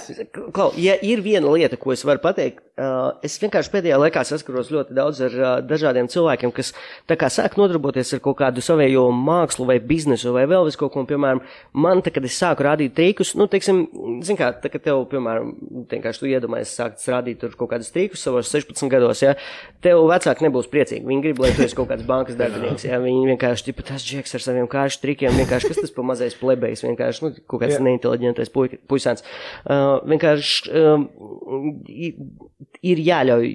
D: Klau, ja ir viena lieta, ko es varu pateikt, uh, es vienkārši pēdējā laikā saskaros ļoti daudz ar uh, dažādiem cilvēkiem, kas tā kā sāk nodarboties ar kaut kādu savējo mākslu vai biznesu vai vēl vis kaut ko, un, piemēram, man, tā, kad es sāku rādīt trīkus, nu, teiksim, zin kā, tā, kad tev, piemēram, vienkārši tu iedomājies sākt rādīt tur kaut kādus trīkus savos 16 gados, ja, tev vecāki nebūs priecīgi, viņi grib, lai tu esi kaut kāds bankas darbinieks, ja, viņi vienkārši, tipa, tas džeks ar saviem kāšu trikiem, vienkārši, kas tas pa mazais plebejs, vienkārši, nu, kaut kāds
B: Jā.
D: neinteliģentais puisāns. Uh, vienkārši um, ir jāļauj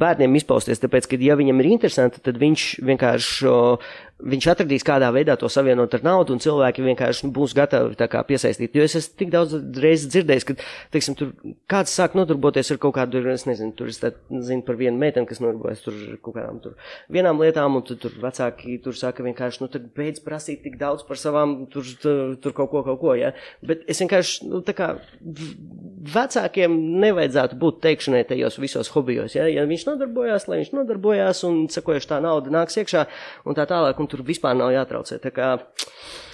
D: bērniem izpausties, tāpēc, ka, ja viņam ir interesanti, tad viņš vienkārši uh, viņš atradīs kādā veidā to savienot ar naudu, un cilvēki vienkārši nu, būs gatavi tā kā piesaistīt. Jo es esmu tik daudz reizes dzirdējis, ka, teiksim, tur kāds sāk nodarboties ar kaut kādu, es nezinu, tur es tā, zinu par vienu meiteni, kas nodarbojas tur kaut kādām tur vienām lietām, un tur, tur vecāki tur saka vienkārši, nu tad beidz prasīt tik daudz par savām, tur, tur, tur kaut ko, kaut ko, ja. Bet es vienkārši, nu tā kā vecākiem nevajadzētu būt teikšanai tajos visos hobijos, ja. Ja viņš nodarbojās, lai viņš nodarbojās, un sekojuši tā nauda nāks iekšā, un tā tālāk, un tur vispār nav jātraucē. Tā kā,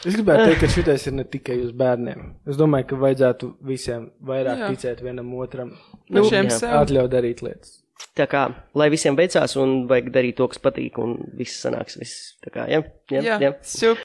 B: Es gribētu teikt, ka šitais ir ne tikai uz bērniem. Es domāju, ka vajadzētu visiem vairāk
C: Jā.
B: ticēt vienam otram.
C: Nu,
D: jā.
B: Atļaut darīt lietas.
D: tā kā, lai visiem veicās, un vajag darīt to, kas patīk, un viss sanāks, viss, tā kā, ja, ja,
C: Jā,
D: ja.
C: super.